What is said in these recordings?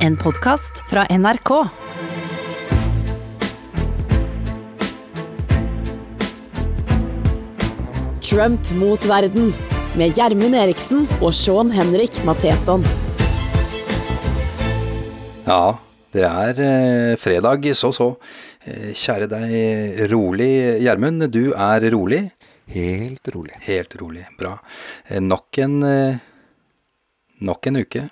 En podkast fra NRK. Trump mot verden med Gjermund Eriksen og Sean Henrik Matheson. Ja, det er eh, fredag, så så. Eh, kjære deg, rolig Gjermund. Du er rolig? Helt rolig. Helt rolig. Bra. Eh, nok en Nok en uke.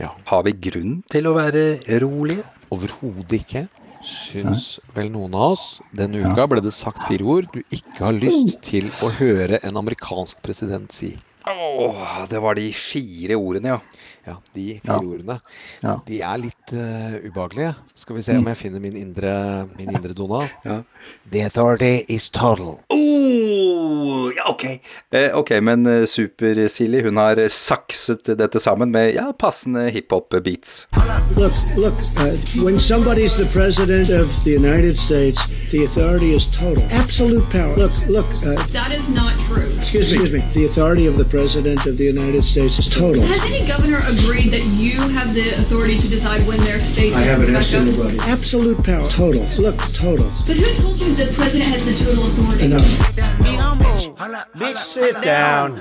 Ja. Har vi grunn til å være rolige? Overhodet ikke. Syns vel noen av oss denne uka ble det sagt fire ord du ikke har lyst til å høre en amerikansk president si. Åh, det var de fire ordene, ja. Ja, de fire ordene. Ja. De er litt uh, ubehagelige. Skal vi se om jeg finner min indre, min indre Donald. Ja. The authority is total. Oh, ja, ok. Eh, ok, men uh, Super-Silje hun har sakset dette sammen med ja, passende hiphop-beats. Look, look, uh, when somebody's the president of the United States, the authority is total. Absolute power. Look, look, uh, That is not true. excuse me, excuse me. The authority of the president of the United States is total. Has any governor agreed that you have the authority to decide when their state I haven't opens asked up? anybody. Absolute power. Total. Look, total. But who told you the president has the total authority? Enough. Bitch, sit down.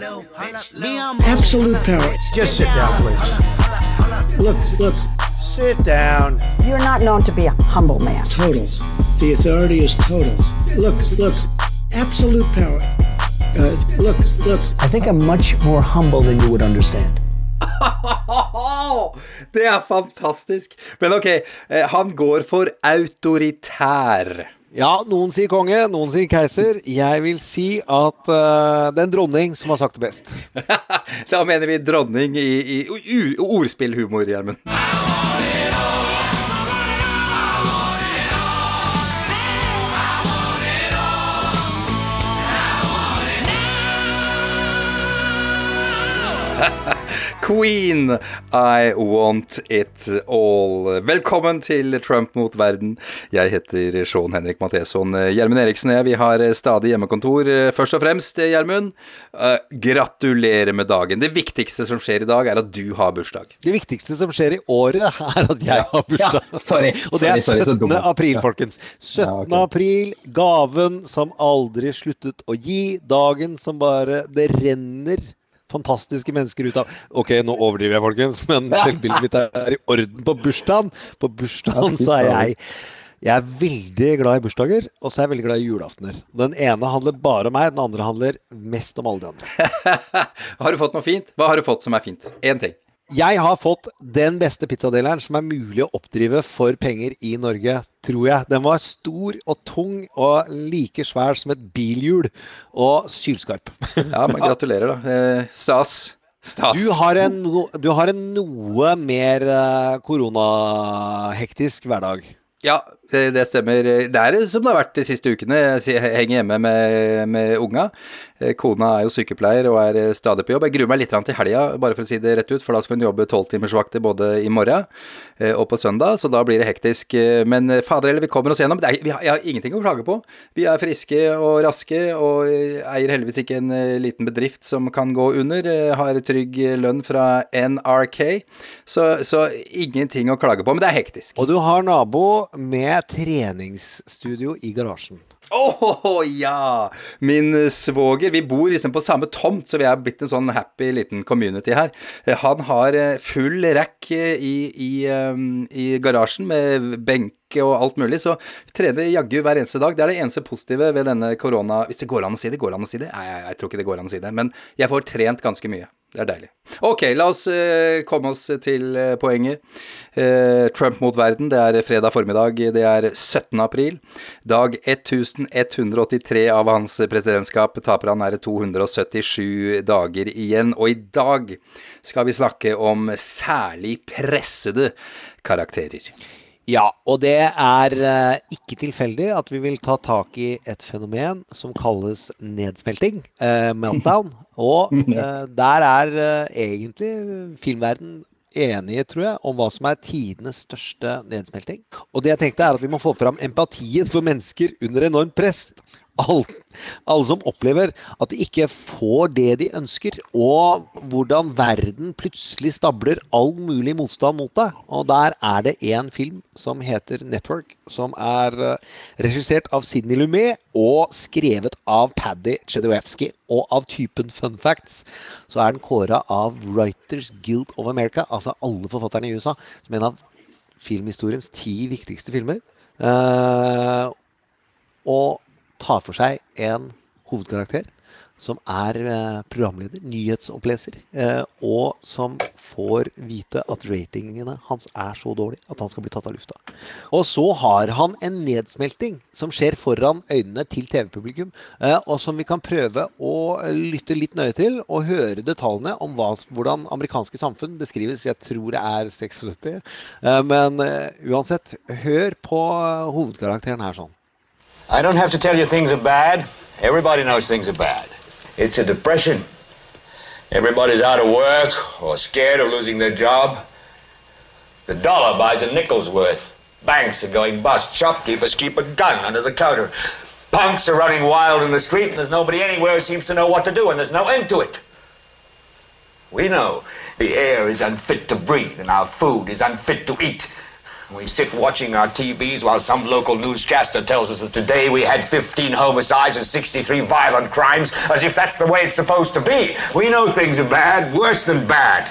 Absolute power. Just sit down, please. Look, look, Sit down. You're not known to be a humble man. total. The authority is total. Look, look, absolute power. Uh, look, look. I think I'm much more humble than you would understand. Det er fantastisk. Men ok, eh, han går for autoritær. Ja, noen sier konge, noen sier keiser. Jeg vil si at uh, det er en dronning som har sagt det best. Da mener vi dronning i, i ordspillhumor, Gjermund. Queen, I want it all. Velkommen til Trump mot verden. Jeg heter Sean Henrik Matheson. Gjermund Eriksen og jeg vi har stadig hjemmekontor. Først og fremst, Gjermund, uh, gratulerer med dagen. Det viktigste som skjer i dag, er at du har bursdag. Det viktigste som skjer i året, er at jeg har bursdag. Ja, sorry. Og det er Sorry, sorry, 17. april, folkens. 17. Ja, okay. april, gaven som aldri sluttet å gi. Dagen som bare Det renner fantastiske mennesker ut av Ok, nå overdriver jeg, folkens, men selvbildet mitt er i orden på bursdagen. På bursdagen så er jeg jeg er veldig glad i bursdager, og så er jeg veldig glad i julaftener. Den ene handler bare om meg, den andre handler mest om alle de andre. Har du fått noe fint? Hva har du fått som er fint? Én ting. Jeg har fått den beste pizzadeleren som er mulig å oppdrive for penger i Norge, tror jeg. Den var stor og tung og like svær som et bilhjul og sylskarp. Ja, men gratulerer, da. Eh, stas. Stas. Du har en, du har en noe mer eh, koronahektisk hverdag. Ja, det, stemmer. Det er som det har vært de siste ukene. Jeg henger hjemme med, med unga. Eh, Kona er jo sykepleier og er eh, stadig på jobb. Jeg gruer meg litt til helga, bare for å si det rett ut, for da skal hun jobbe tolvtimersvakter både i morgen eh, og på søndag, så da blir det hektisk. Men fader heller, vi kommer oss gjennom. Er, vi har, jeg har ingenting å klage på. Vi er friske og raske og eier heldigvis ikke en liten bedrift som kan gå under. Har trygg lønn fra NRK, så, så ingenting å klage på. Men det er hektisk. Og du har nabo med treningsstudio i garasjen. Åh, ja! Min svoger. Vi bor liksom på samme tomt, så vi er blitt en sånn happy liten community her. Han har eh, full rack eh, i, i, eh, i garasjen med benk og alt mulig, så vi trener jaggu hver eneste dag. Det er det eneste positive ved denne korona... Hvis det går an å si det, går an å si det? Nei, jeg, jeg tror ikke det går an å si det, men jeg får trent ganske mye. Det er deilig. Ok, la oss eh, komme oss til eh, poenget. Eh, Trump mot verden, det er fredag formiddag. Det er 17. april. Dag 1183 av hans presidentskap. Taper han er 277 dager igjen. Og i dag skal vi snakke om særlig pressede karakterer. Ja, og det er eh, ikke tilfeldig at vi vil ta tak i et fenomen som kalles nedsmelting, eh, meltdown. Og eh, der er egentlig filmverden enige, tror jeg, om hva som er tidenes største nedsmelting. Og det jeg tenkte er at vi må få fram empatien for mennesker under enormt press. Alle, alle som opplever at de ikke får det de ønsker, og hvordan verden plutselig stabler all mulig motstand mot deg. Og der er det en film som heter 'Network', som er eh, regissert av Sidney Lumet og skrevet av Paddy Chedowewski. Og av typen fun facts så er den kåra av Writers Guild of America, altså alle forfatterne i USA, som en av filmhistoriens ti viktigste filmer. Uh, og tar for seg en hovedkarakter som er eh, programleder, nyhetsoppleser, eh, og som får vite at ratingene hans er så dårlig at han skal bli tatt av lufta. Og så har han en nedsmelting som skjer foran øynene til TV-publikum, eh, og som vi kan prøve å lytte litt nøye til og høre detaljene om hva, hvordan amerikanske samfunn beskrives. Jeg tror det er 76, eh, men uansett, hør på hovedkarakteren her sånn. I don't have to tell you things are bad. Everybody knows things are bad. It's a depression. Everybody's out of work or scared of losing their job. The dollar buys a nickel's worth. Banks are going bust. Shopkeepers keep a gun under the counter. Punks are running wild in the street, and there's nobody anywhere who seems to know what to do, and there's no end to it. We know the air is unfit to breathe, and our food is unfit to eat. We sit watching our TVs while some local newscaster tells us that today we had 15 homicides and 63 violent crimes, as if that's the way it's supposed to be. We know things are bad, worse than bad.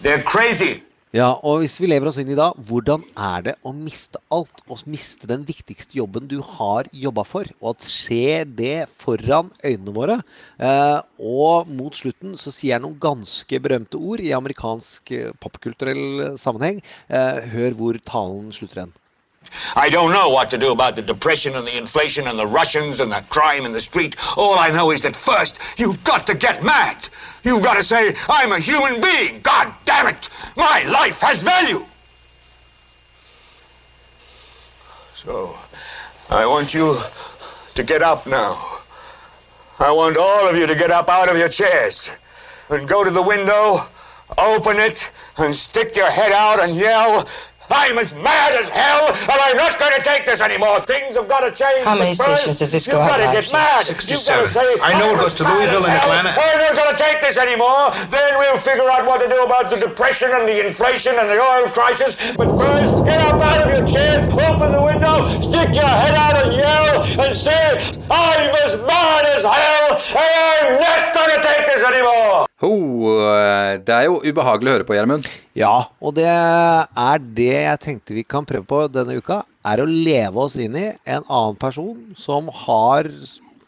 They're crazy. Ja, og hvis vi lever oss inn i da, hvordan er det å miste alt? Å miste den viktigste jobben du har jobba for? Og at skjer det foran øynene våre? Eh, og mot slutten så sier jeg noen ganske berømte ord i amerikansk popkulturell sammenheng. Eh, hør hvor talen slutter hen. I don't know what to do about the depression and the inflation and the Russians and the crime in the street. All I know is that first, you've got to get mad. You've got to say, I'm a human being. God damn it. My life has value. So, I want you to get up now. I want all of you to get up out of your chairs and go to the window, open it, and stick your head out and yell, I'm as mad as hell, and I'm not going to take this anymore. Things have got to change. How many first, stations does this you've go out got to get mad. 67. You've got to say, I know it "I'm goes to mad Louisville as and hell. Atlanta. I'm not going to take this anymore. Then we'll figure out what to do about the depression and the inflation and the oil crisis. But first, get up out of your chairs, open the window, stick your head out and yell, and say, I'm as mad as hell, and I'm not going to take this anymore. Ho, eh, det er jo ubehagelig å høre på, Gjermund. Ja, og det er det jeg tenkte vi kan prøve på denne uka. Er å leve oss inn i en annen person som har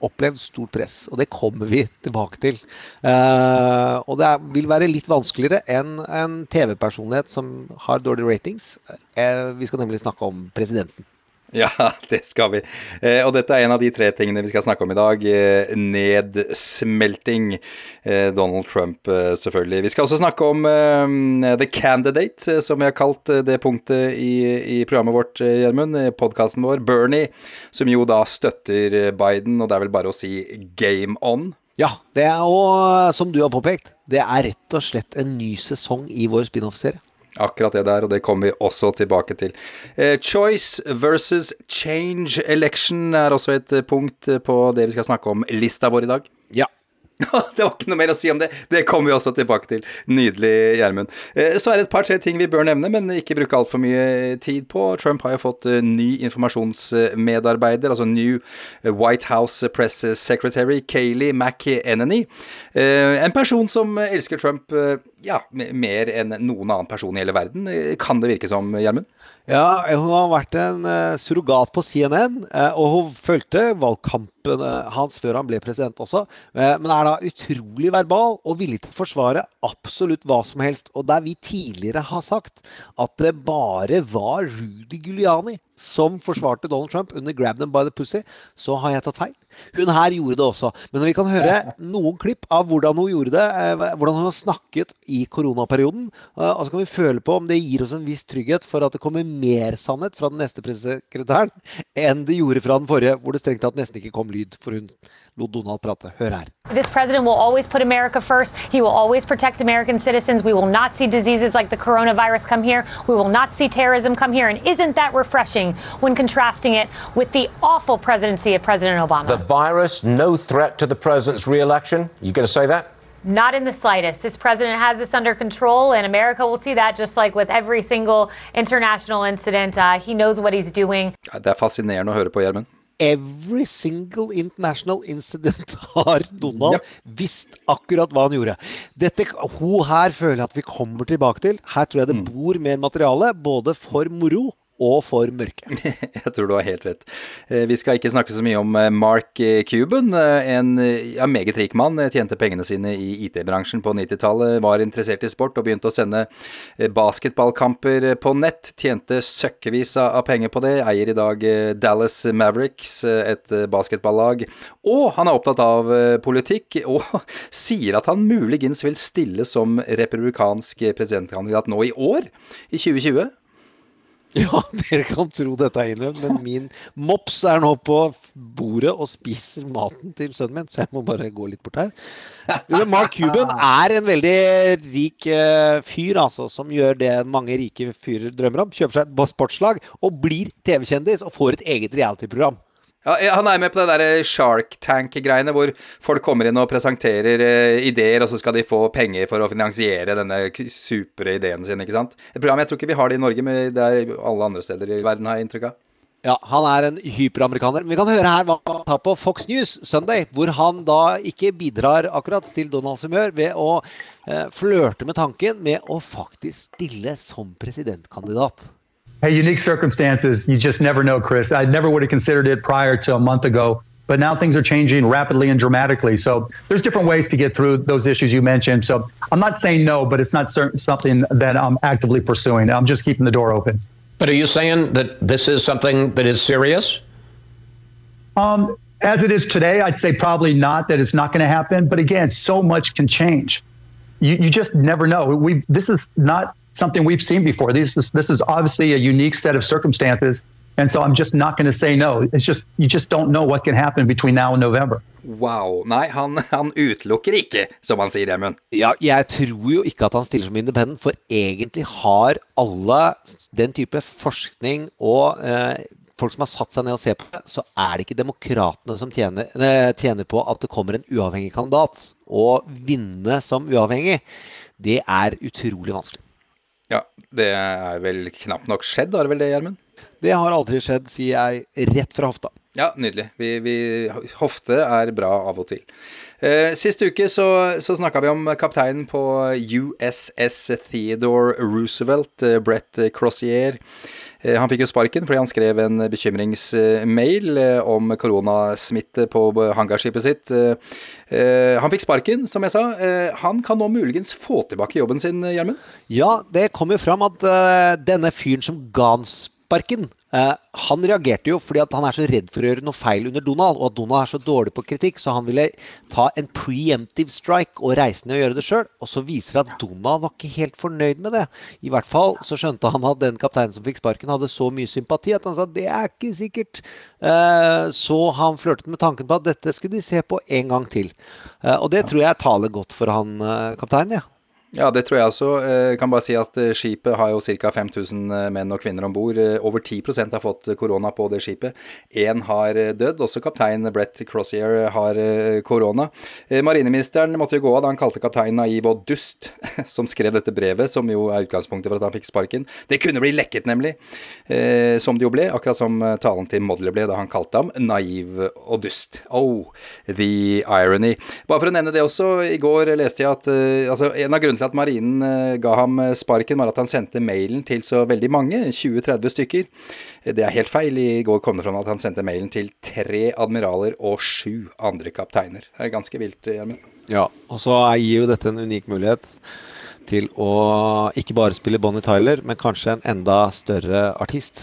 opplevd stort press. Og det kommer vi tilbake til. Uh, og det er, vil være litt vanskeligere enn en TV-personlighet som har dårlige ratings. Uh, vi skal nemlig snakke om presidenten. Ja, det skal vi. Eh, og dette er en av de tre tingene vi skal snakke om i dag. Eh, nedsmelting. Eh, Donald Trump, selvfølgelig. Vi skal også snakke om The Candidate, som vi har kalt det punktet i, programmet vårt, Gjermund. Podkasten vår. Bernie, som jo da støtter Biden, og det er vel bare å si game on. Ja, det er og som du har påpekt, det er rett og slett en ny sesong i vår spin-off-serie. Akkurat det der, og det kommer vi også tilbake til. Eh, choice versus change election er også et eh, punkt eh, på det vi skal snakke om lista vår i dag. Ja. det var ikke noe mer å si om det. Det kommer vi også tilbake til. Nydelig, Gjermund. Eh, Så er det et par-tre ting vi bør nevne, men ikke bruke altfor mye tid på. Trump har jo fått eh, ny informasjonsmedarbeider, altså New White House Press Secretary, Kayleigh McEnany. Eh, En person som elsker Trump eh, ja, mer enn noen annen person i hele verden, eh, kan det virke som, Gjermund? Ja, hun har vært en eh, surrogat på CNN, eh, og hun fulgte valgkampen eh, hans før han ble president også, men er da utrolig verbal og villig til å forsvare absolutt hva som helst. Og der vi tidligere har sagt at det bare var Rudy Giuliani som forsvarte Donald Trump under 'Grab them by the pussy', så har jeg tatt feil. Hun her gjorde det også. Men vi kan høre noen klipp av hvordan hun gjorde det, eh, hvordan hun har snakket i koronaperioden. eh, Og så kan vi føle på om det gir oss en viss trygghet for at det kommer mer sannhet fra den neste pressesekretæren enn det gjorde fra den forrige, hvor det strengt tatt nesten ikke kom lyd, for hun lot Donald prate. Hør her. This president will always put America first. He will always protect American citizens. We will not see diseases like the coronavirus come here. We will not see terrorism come here. And isn't that refreshing when contrasting it with the awful presidency of President Obama? The virus, no threat to the president's reelection. You going to say that? Not in the slightest. This president has this under control, and America will see that just like with every single international incident. Uh, he knows what he's doing. Ja, Det er fascinerende å høre på, Gjermund. Every single international incident har Donald visst akkurat hva han gjorde. Dette, Hun her føler jeg at vi kommer tilbake til. Her tror jeg det bor mer materiale, både for moro og for mørke. Jeg tror du har helt rett. Eh, Vi skal ikke snakke så mye om eh, Mark eh, Cuban. En ja, meget rik mann. Tjente pengene sine i IT-bransjen på 90-tallet. Var interessert i sport og begynte å sende basketballkamper på nett. Tjente søkkevis av penger på det. Eier i dag Dallas Mavericks, et basketballag. Og han er opptatt av politikk, og sier at han muligens vil stille som republikansk presidentkandidat nå i år, i 2020. Ja, dere kan tro dette er innøvd, men min mops er nå på bordet og spiser maten til sønnen min, så jeg må bare gå litt bort her. Mark Cuban er en veldig rik eh, fyr, altså, som gjør det mange rike fyrer drømmer om. Kjøper seg et sportslag og blir TV-kjendis og får et eget reality-program. Ja, eh, Han er med på det der Shark Tank-greiene, hvor folk kommer inn og presenterer eh, ideer, og så skal de få penger for å finansiere denne supre ideen sin, ikke sant? Et program jeg tror ikke vi har det i Norge, men det er alle andre steder i verden, har jeg inntrykk av. Ja, Han er en hyperamerikaner. Men vi kan høre her hva han tar på Fox News Sunday, hvor han da ikke bidrar akkurat til Donalds humør ved å eh, flørte med tanken med å faktisk stille som presidentkandidat. Hey, unique circumstances. You just never know, Chris. I never would have considered it prior to a month ago, but now things are changing rapidly and dramatically. So there's different ways to get through those issues you mentioned. So I'm not saying no, but it's not cer- something that I'm actively pursuing. I'm just keeping the door open. But are you saying that this is something that is serious? Um, as it is today, I'd say probably not that it's not going to happen. But again, so much can change. You, you just never know. We this is not something we've seen before. This this is obviously a unique set of circumstances, and so I'm just not going to say no. It's just you just don't know what can happen between now and November. Wow. Nei, han, han utelukker ikke, som han sier, Gjermund. Ja, jeg tror jo ikke at han stiller som independent, for egentlig har alle den type forskning og eh, folk som har satt seg ned og ser på det, så er det ikke demokratene som tjener, eh, tjener på at det kommer en uavhengig kandidat. Å vinne som uavhengig, det er utrolig vanskelig. Ja, det er vel knapt nok skjedd, har det vel det, Gjermund? Det har aldri skjedd, sier jeg rett fra hofta. Ja, nydelig. Vi, vi, hofte er bra av og til. Eh, sist uke så, så snakka vi om kapteinen på USS Theodore Roosevelt, eh, Brett Crossier. Eh, han fikk jo sparken fordi han skrev en bekymringsmail eh, om koronasmitte på hangarskipet sitt. Eh, eh, han fikk sparken, som jeg sa. Eh, han kan nå muligens få tilbake jobben sin, Gjermund? Ja, det kom jo fram at eh, denne fyren som ga han sparken, eh, han reagerte jo fordi at han er så redd for å gjøre noe feil under Donald, og at Donald er så dårlig på kritikk, så han ville ta en preemptive strike og reise ned og gjøre det sjøl. Og så viser det at Donald var ikke helt fornøyd med det. I hvert fall så skjønte han at den kapteinen som fikk sparken, hadde så mye sympati at han sa det er ikke sikkert. Eh, Så han flørtet med tanken på at dette skulle de se på en gang til. Eh, Og det tror jeg taler godt for han kapteinen, ja. Ja, det tror jeg også. Jeg kan bare si at eh, skipet har jo ca. 5000 menn og kvinner om bord. Over 10% har fått korona på det skipet. Én har eh, dødd. Også kaptein Brett Crossier har eh, korona. Eh, Marineministeren måtte jo gå av da han kalte kapteinen naiv og dust, som skrev dette brevet, som jo er utgangspunktet for at han fikk sparken. Det kunne bli lekket, nemlig. Eh, Som det jo ble, akkurat som eh, talen til Modler ble da han kalte ham naiv og dust. Oh, the irony. Bare for å nevne det også, i går leste jeg at eh, altså, en av grunnene til at marinen eh, ga ham eh, sparken, var at han sendte mailen til så veldig mange, 20-30 stykker. Eh, Det er helt feil. I går kom det fram at han sendte mailen til tre admiraler og sju andre kapteiner. Det er ganske vilt, Gjermund. Ja, og så gir jo dette en unik mulighet til å ikke bare spille Bonnie Tyler, men kanskje en enda større artist.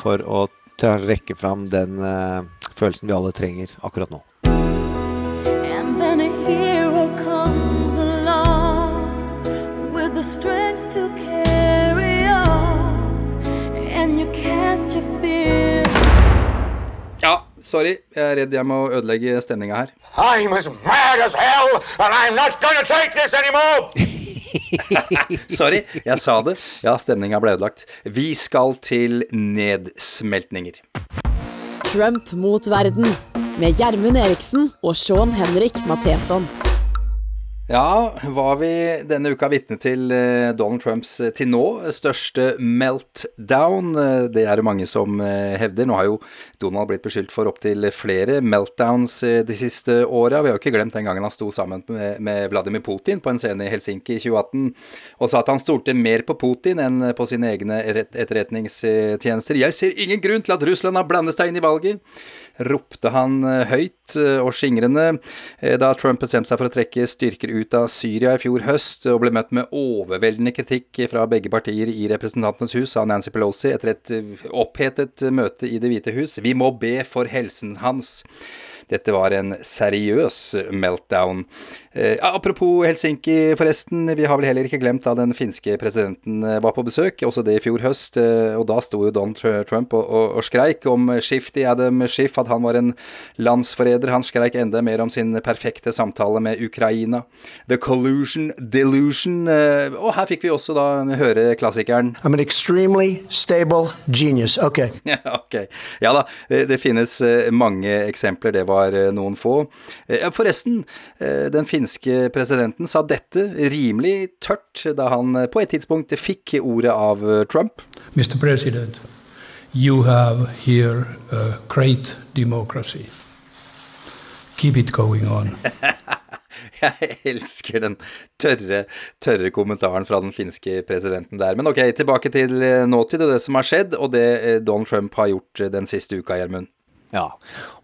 For å trekke fram den følelsen vi alle trenger akkurat nå. Sorry. Jeg er redd jeg må ødelegge stemninga her. I'm as mad as hell, and I'm not gonna take this anymore! Sorry, jeg sa det. Ja, stemninga ble ødelagt. Vi skal til nedsmeltninger. Trump mot verden med Gjermund Eriksen og Sean Henrik Matheson. Ja, var vi denne uka vitne til eh, Donald Trumps eh, til nå største meltdown? Eh, Det er det mange som hevder. Nå har jo Donald blitt beskyldt for opptil flere meltdowns de siste åra. Vi har jo ikke glemt den gangen han sto sammen med Vladimir Putin på en scene i Helsinki i 2018 og sa at han stolte mer på Putin enn på sine egne etterretningstjenester. Jeg ser ingen grunn til at Russland har blandet seg inn i valget ropte han eh, høyt eh, og skingrende eh, da Trump bestemte seg for å trekke styrker ut av Syria i fjor høst, og ble møtt med overveldende kritikk fra begge partier i Representantenes hus, av Nancy Pelosi etter et opphetet møte i Det hvite hus. Vi må be for helsen hans. Dette var en seriøs meltdown. Eh, apropos Helsinki, forresten. Vi har vel heller ikke glemt da den finske presidenten eh, var på besøk, også det i fjor høst. Eh, og da sto jo Donald Trump og, og, og skreik om Shifty Adam Schiff, at han var en landsforræder. Han skreik enda mer om sin perfekte samtale med Ukraina. The collusion, delusion. Eh, og her fikk vi også da høre klassikeren I'm an extremely stable genius. Okay. Ja, ok. Ja da, det, det finnes eh, mange eksempler, det var eh, noen få. Forresten, den finske presidenten sa dette rimelig tørt da han eh, på et tidspunkt fikk ordet av eh, Trump. Mr. President, you have here a great democracy. Keep it going on. Jeg elsker den tørre, tørre kommentaren fra den finske presidenten der. Men ok, tilbake til eh, nåtid og det som har skjedd, og det Donald Trump har gjort den siste uka, Gjermund. Ja,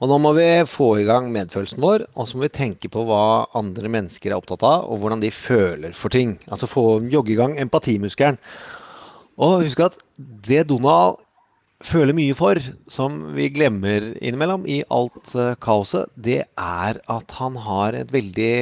og nå må vi få i gang medfølelsen vår, og så må vi tenke på hva andre mennesker er opptatt av, og hvordan de føler for ting. Altså få jogge i gang empatimuskelen. Og husk at det Donald føler mye for, som vi glemmer innimellom i alt eh, kaoset, det er at han har et veldig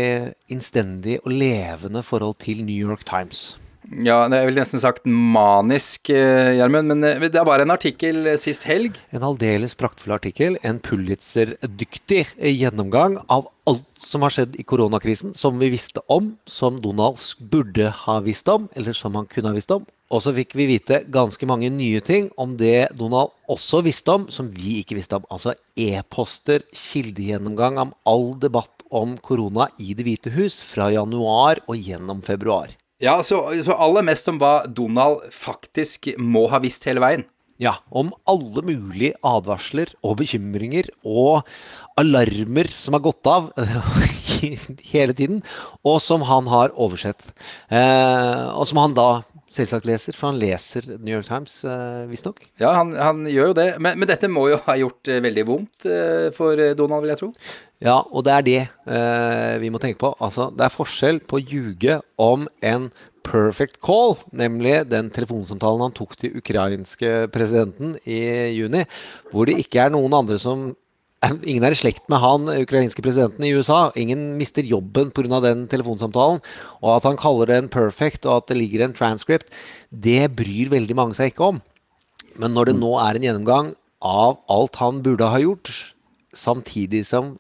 innstendig og levende forhold til New York Times. Ja, er vel nesten sagt manisk, eh, Gjermund, men det er bare en artikkel eh, sist helg. En aldeles praktfull artikkel, en Pulitzer-dyktig gjennomgang av alt som har skjedd i koronakrisen, som vi visste om, som Donald burde ha visst om, eller som han kunne ha visst om. Og så fikk vi vite ganske mange nye ting om det Donald også visste om, som vi ikke visste om. Altså e-poster, kildegjennomgang om all debatt om korona i Det hvite hus fra januar og gjennom februar. Ja, så, så aller mest om hva Donald faktisk må ha visst hele veien. Ja, om alle mulige advarsler og bekymringer og alarmer som har gått av hele tiden, og som han har oversett. Eh, og som han da selvsagt leser, for han leser New York Times, eh, visstnok. Ja, han, han gjør jo det. Men, men dette må jo ha gjort eh, veldig vondt eh, for eh, Donald, vil jeg tro. Ja, og det er det eh, vi må tenke på. Altså, det er forskjell på å ljuge om en perfect call, nemlig den telefonsamtalen han tok til ukrainske presidenten i juni, hvor det ikke er noen andre som Ingen er i slekt med han ukrainske presidenten i USA. Ingen mister jobben pga. den telefonsamtalen. Og at han kaller det en perfect, og at det ligger en transcript, det bryr veldig mange seg ikke om. Men når det nå er en gjennomgang av alt han burde ha gjort, samtidig som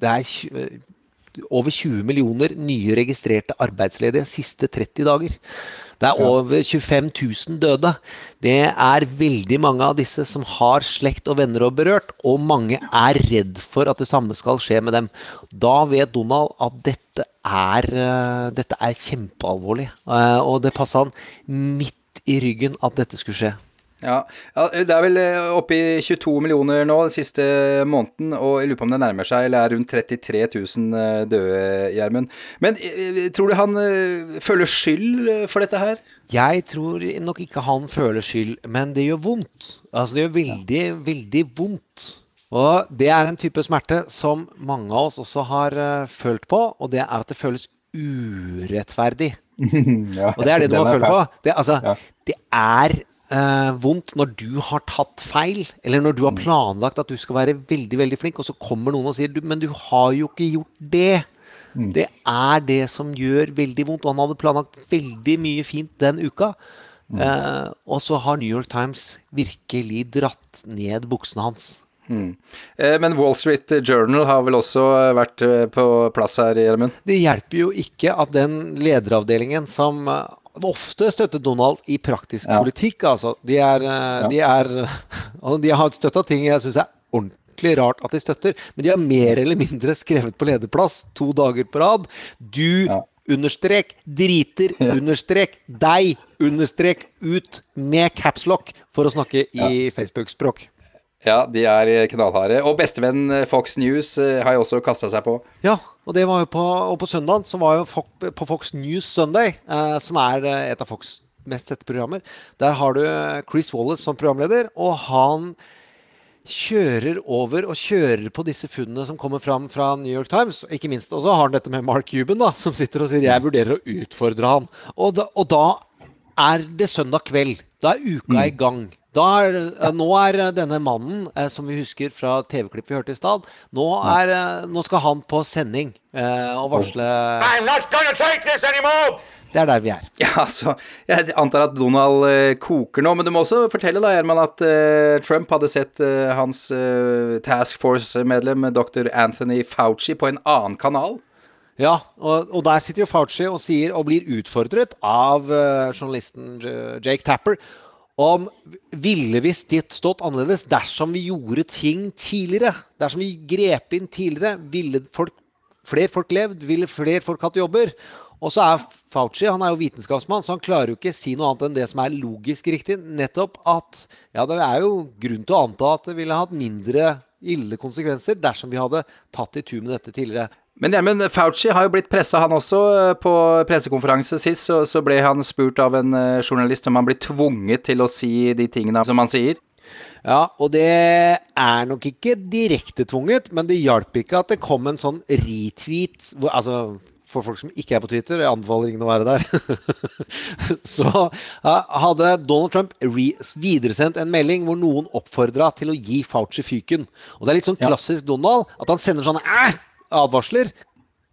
det er over 20 millioner nye registrerte arbeidsledige siste 30 dager. Det er over 25 000 døde. Det er veldig mange av disse som har slekt og venner og berørt, og mange er redd for at det samme skal skje med dem. Da vet Donald at dette er, eh, dette er kjempealvorlig, eh, og det passa han midt i ryggen at dette skulle skje. Ja, ja, Det er vel eh, oppe i 22 millioner nå den siste måneden, og jeg lurer på om det nærmer seg, eller er rundt 33 000 eh, døde, Gjermund. Men eh, tror du han føler skyld for dette her? Jeg tror nok ikke han føler skyld, men det gjør vondt. Altså, det gjør veldig, veldig vondt. Og det er en type smerte som mange av oss også har følt på, og det er at det føles urettferdig. ja, Og det er det du må føle på. Det, altså, det er eh, vondt når du har tatt feil, eller når du har planlagt at du skal være veldig veldig flink, og så kommer noen og sier du, men du har jo ikke gjort det. Det er det som gjør veldig vondt. Og han hadde planlagt veldig mye fint den uka. Eh, og så har New York Times virkelig dratt ned buksene hans. Mm. Eh, Men Wall Street Journal har vel også eh, vært eh, på plass her, Gjermund? Det hjelper jo ikke at den lederavdelingen som ofte støttet Donald i praktisk politikk, altså. De er, eh, de er og De har støtta ting jeg syns er ordentlig rart at de støtter, men de har mer eller mindre skrevet på lederplass to dager på rad. Du understrek driter understrek deg understrek ut med capslock, for å snakke i Facebook-språk. Ja, de er knallharde. Og bestevenn eh, Fox News eh, har jo også kasta seg på. Ja, og det var jo på, og på søndag så var jo Fox, på Fox News Sunday, eh, som er eh, et av Fox mest sette programmer, der har du Chris Wallace som programleder, og han kjører over og kjører på disse funnene som kommer fram fra New York Times. Ikke minst, Og så har han dette med Mark Cuban, da, som sitter og sier 'jeg vurderer å utfordre han'. Og da, og da er det søndag kveld. Da er uka i gang. Da er, eh, nå er eh, denne mannen, eh, som vi husker fra TV-klipp vi hørte i stad, nå, nå skal han på sending og varsle anymore! Det er der vi er. Ja, altså, Jeg antar at Donald koker nå, men du må også fortelle da, Gjerman, at uh, Trump hadde sett uh, hans uh, Task Force-medlem dr. Anthony Fauci på en annen kanal. Ja, og, og der sitter jo Fauci og sier og blir utfordret av journalisten Jake Tapper om ville vi stått annerledes dersom vi gjorde ting tidligere? Dersom vi grep inn tidligere, ville folk, flere folk levd? Ville flere folk hatt jobber? Og så er Fauci han er jo vitenskapsmann, så han klarer jo ikke si noe annet enn det som er logisk riktig. Nettopp at ja, det er jo grunn til å anta at det ville hatt mindre ille konsekvenser dersom vi hadde tatt i tur med dette tidligere. Men Gjermund, Fauci har jo blitt pressa, han også. eh, På pressekonferanse sist så, så ble han spurt av en eh, journalist om han blir tvunget til å si de tingene som han sier. Ja, og det er nok ikke direkte tvunget, men det hjalp ikke at det kom en sånn retweet hvor, Altså, for folk som ikke er på Twitter, jeg anbefaler ingen å være der, så ja, hadde Donald Trump re videresendt en melding hvor noen oppfordra til å gi Fauci fyken. Og det er litt sånn klassisk Donald, at han sender sånne! Advarsler.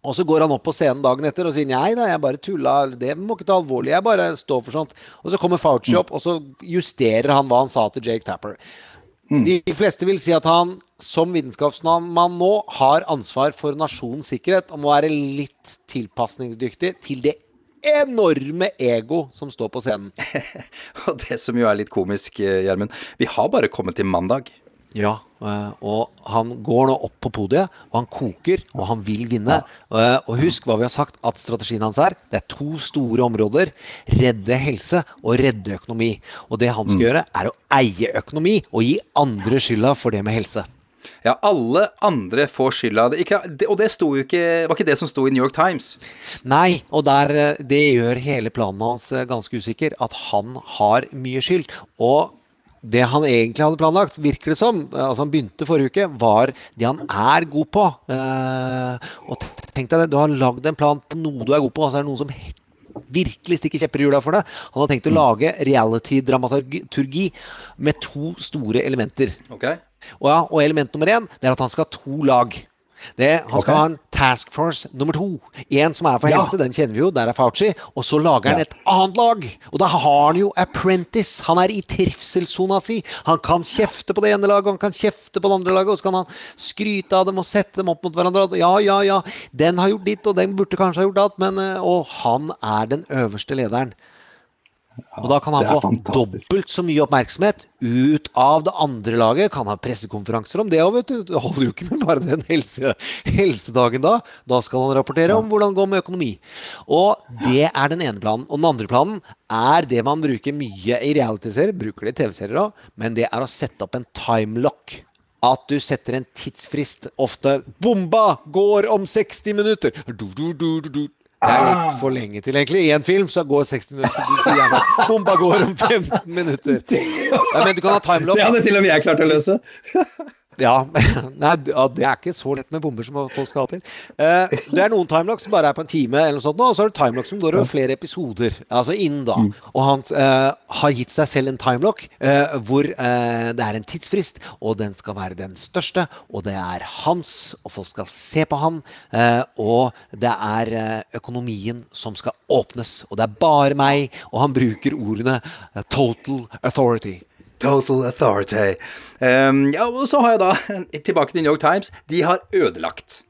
Og så går han opp på scenen dagen etter og sier nei da, jeg bare tulla, det må ikke ta alvorlig, jeg bare står for sånt. Og så kommer Fauci opp, og så justerer han hva han sa til Jake Tapper. De fleste vil si at han som vitenskapsmann nå har ansvar for nasjonens sikkerhet og må være litt tilpasningsdyktig til det enorme ego som står på scenen. Og det som jo er litt komisk, eh, Gjermund, vi har bare kommet til mandag. Ja, og han går nå opp på podiet, og han koker, og han vil vinne. Eh, Og husk hva vi har sagt at strategien hans er. Det er to store områder. Redde helse og redde økonomi. Og det han skal gjøre, er å eie økonomi og gi andre skylda for det med helse. Ja, alle andre får skylda. Det, ikke, og det ikke, var ikke det som sto i New York Times. Nei, og der, eh, det gjør hele planen hans eh, ganske usikker. At han har mye skyld. Og det han egentlig hadde planlagt, virker det som, eh, altså han begynte forrige uke, var det han er god på. Eh, og tenk deg det, du har lagd en plan på noe du er god på, og så er det noen som virkelig stikker kjepper i hjula for det. Han har tenkt å lage reality-dramaturgi med to store elementer. Og, ja, og element nummer én det er at han skal ha to lag. Det, han skal okay. ha en task force nummer to. En som er for Ja. helse, den kjenner vi jo, der er Fauci. Og så lager han et annet lag. Og da har han jo apprentice. Han er i trivselssona si. Han kan kjefte på det ene laget, han kan kjefte på det andre laget, og så kan han skryte av dem og sette dem opp mot hverandre. Ja, ja, ja, den har gjort ditt, og den burde kanskje ha gjort datt, men eh, Og han er den øverste lederen. Og da kan han få dobbelt så mye oppmerksomhet ut av det andre laget. Kan ha pressekonferanser om det òg, vet du. Det holder jo ikke med bare den helse, helsedagen da. Da skal han rapportere om hvordan det går med økonomi. Og det er den ene planen. Og den andre planen er det man bruker mye i realityserier, bruker det i TV-serier òg, men det er å sette opp en timelock. At du setter en tidsfrist. Ofte 'Bomba går om 60 minutter'. Du, du, du. Det er litt for lenge til, egentlig. I en film så går 60 minutter. Du sier gjerne 'Bomba går om 15 minutter'. Ja, men du kan ha timelop. Det hadde til og med jeg klart å løse. Ja, nei, det er ikke så lett med bomber som folk skal ha til. Eh, det er noen timelocks som bare er på en time, eller noe sånt, nå, og så er det timelocks som går over flere episoder. Altså innen da. Og han uh, har gitt seg selv en timelock uh, hvor uh, det er en tidsfrist, og den skal være den største, og det er hans, og folk skal se på han, og det er økonomien som skal åpnes, og det er bare meg, og han bruker ordene 'total authority'. Total authority. Um, ja, og så har jeg da, tilbake til New York Times, de har ødelagt.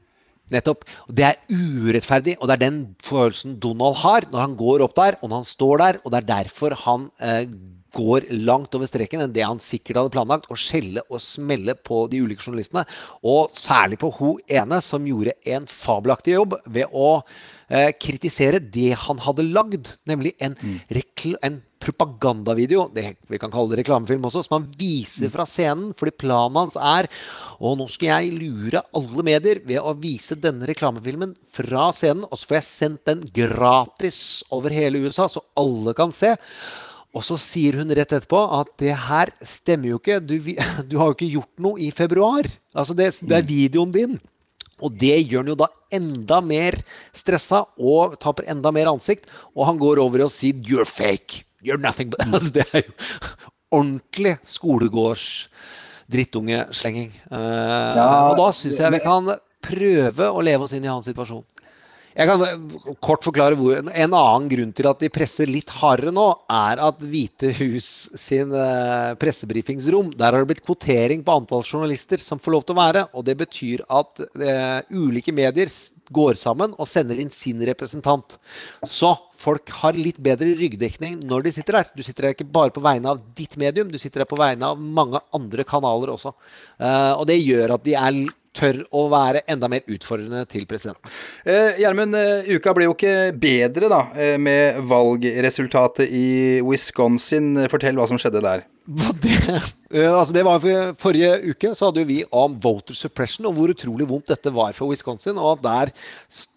Nettopp. Det er urettferdig, og det er den følelsen Donald har når han går opp der, og når han står der, og det er derfor han eh, går langt over streken enn det han sikkert hadde planlagt, å skjelle og smelle på de ulike journalistene. Og særlig på hun ene som gjorde en fabelaktig jobb ved å eh, kritisere det han hadde lagd, nemlig en, en propagandavideo, det vi kan kalle det reklamefilm også, som han viser fra scenen. Fordi planen hans er og nå skal jeg lure alle medier ved å vise denne reklamefilmen fra scenen, og så får jeg sendt den gratis over hele USA, så alle kan se. Og så sier hun rett etterpå at det her stemmer jo ikke. Du, du har jo ikke gjort noe i februar. Altså, det, det er videoen din. Og det gjør han jo da enda mer stressa og taper enda mer ansikt. Og han går over og sier 'you're fake'. You're nothing but altså, Det er jo ordentlig skolegårds drittungeslenging. Uh, ja, og da syns jeg vi kan prøve å leve oss inn i hans situasjon. Jeg kan kort forklare hvor, En annen grunn til at de presser litt hardere nå, er at Hvite hus sin uh, pressebrifingsrom Der har det blitt kvotering på antall journalister som får lov til å være. Og det betyr at uh, ulike medier går sammen og sender inn sin representant. Så folk har litt bedre ryggdekning når de sitter der. Du sitter der ikke bare på vegne av ditt medium, du sitter der på vegne av mange andre kanaler også. Og det gjør at de er tør å være enda mer utfordrende til presidenten. Eh, Gjermund, eh, uka ble jo ikke bedre da, eh, med valgresultatet i Wisconsin. Fortell hva som skjedde der. Det, altså det var for, Forrige uke så hadde vi om voter suppression og hvor utrolig vondt dette var for Wisconsin. Og der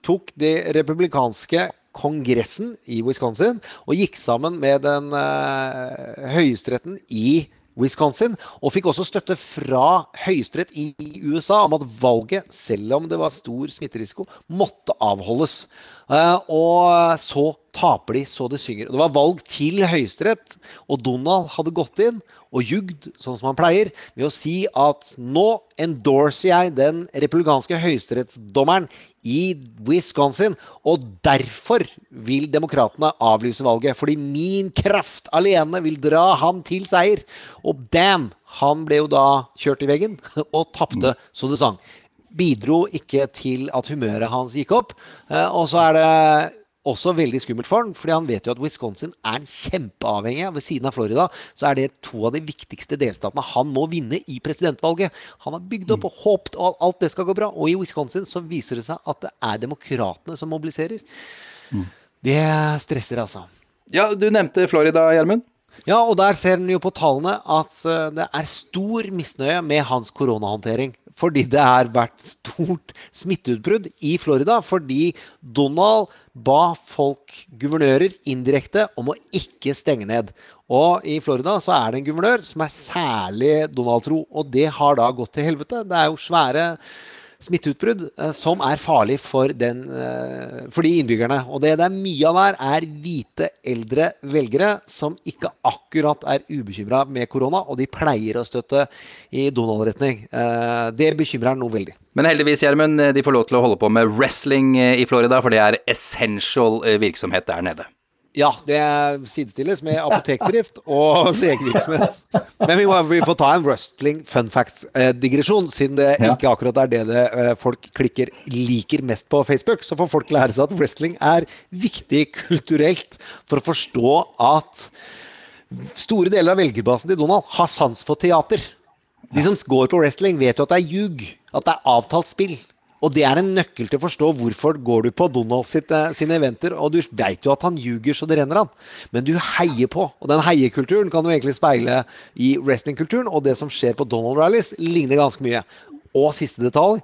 tok det republikanske kongressen i Wisconsin og gikk sammen med den eh, høyesteretten i Wisconsin Wisconsin, og fikk også støtte fra høyesterett i USA om at valget, selv om det var stor smitterisiko, måtte avholdes. Eh, og så taper de så det synger. Det var valg til høyesterett, og Donald hadde gått inn og jugd, sånn som han pleier, med å si at nå endorser jeg den republikanske høyesterettsdommeren i Wisconsin, og derfor vil demokratene avlyse valget. Fordi min kraft alene vil dra ham til seier. Og damn! Han ble jo da kjørt i veggen og tapte så det sang. Bidro ikke til at humøret hans gikk opp. Eh, og så er det også veldig skummelt for han, fordi han vet jo at Wisconsin er en kjempeavhengig av. Ved siden av Florida så er det to av de viktigste delstatene han må vinne i presidentvalget. Han har bygd opp og håpet at alt det skal gå bra. Og i Wisconsin så viser det seg at det er demokratene som mobiliserer. Det stresser, altså. Ja, du nevnte Florida, Gjermund. Ja, og der ser en jo på tallene at eh, det er stor misnøye med hans koronahåndtering. Fordi det har vært stort smitteutbrudd i Florida. Fordi Donald ba folk, guvernører, indirekte om å ikke stenge ned. Og i Florida så er det en guvernør som er særlig Donald-tro. Og det har da gått til helvete. Det er jo svære smitteutbrudd eh, som er farlig for, den, eh, for de innbyggerne. Og det det er mye av der, er hvite, eldre velgere som ikke akkurat er ubekymra med korona, og de pleier å støtte i Donald-retning. Eh, det bekymrer noe veldig. Men heldigvis, Gjermund, de får lov til å holde på med wrestling i Florida, for det er essential virksomhet der nede. Ja, det sidestilles med apotekdrift og legevirksomhet. Men vi må vi får ta en wrestling fun facts-digresjon, siden det ikke akkurat er det, det eh, folk klikker liker mest på Facebook. Så får folk lære seg at wrestling er viktig kulturelt for å forstå at store deler av velgerbasen til Donald har sans for teater. De som går på wrestling, vet jo at det er ljug. At det er avtalt spill. Og det er en nøkkel til å forstå hvorfor går du på Donald sitt, eh, sine eventer, og du veit jo at han ljuger så det renner han, men du heier på. Og den heiekulturen kan du egentlig speile i wrestlingkulturen, og det som skjer på Donald Rallies, ligner ganske mye. Og siste detalj.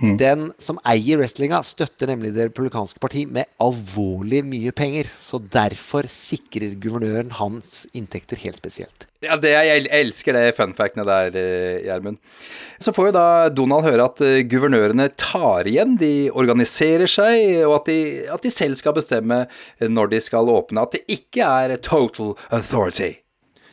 Mm. Den som eier wrestlinga, støtter nemlig Det republikanske parti med alvorlig mye penger. Så derfor sikrer guvernøren hans inntekter helt spesielt. Ja, det, Jeg elsker det funfactene der, eh, Gjermund. Så får jo da Donald høre at eh, guvernørene tar igjen. De organiserer seg, og at de, at de selv skal bestemme når de skal åpne. At det ikke er total authority.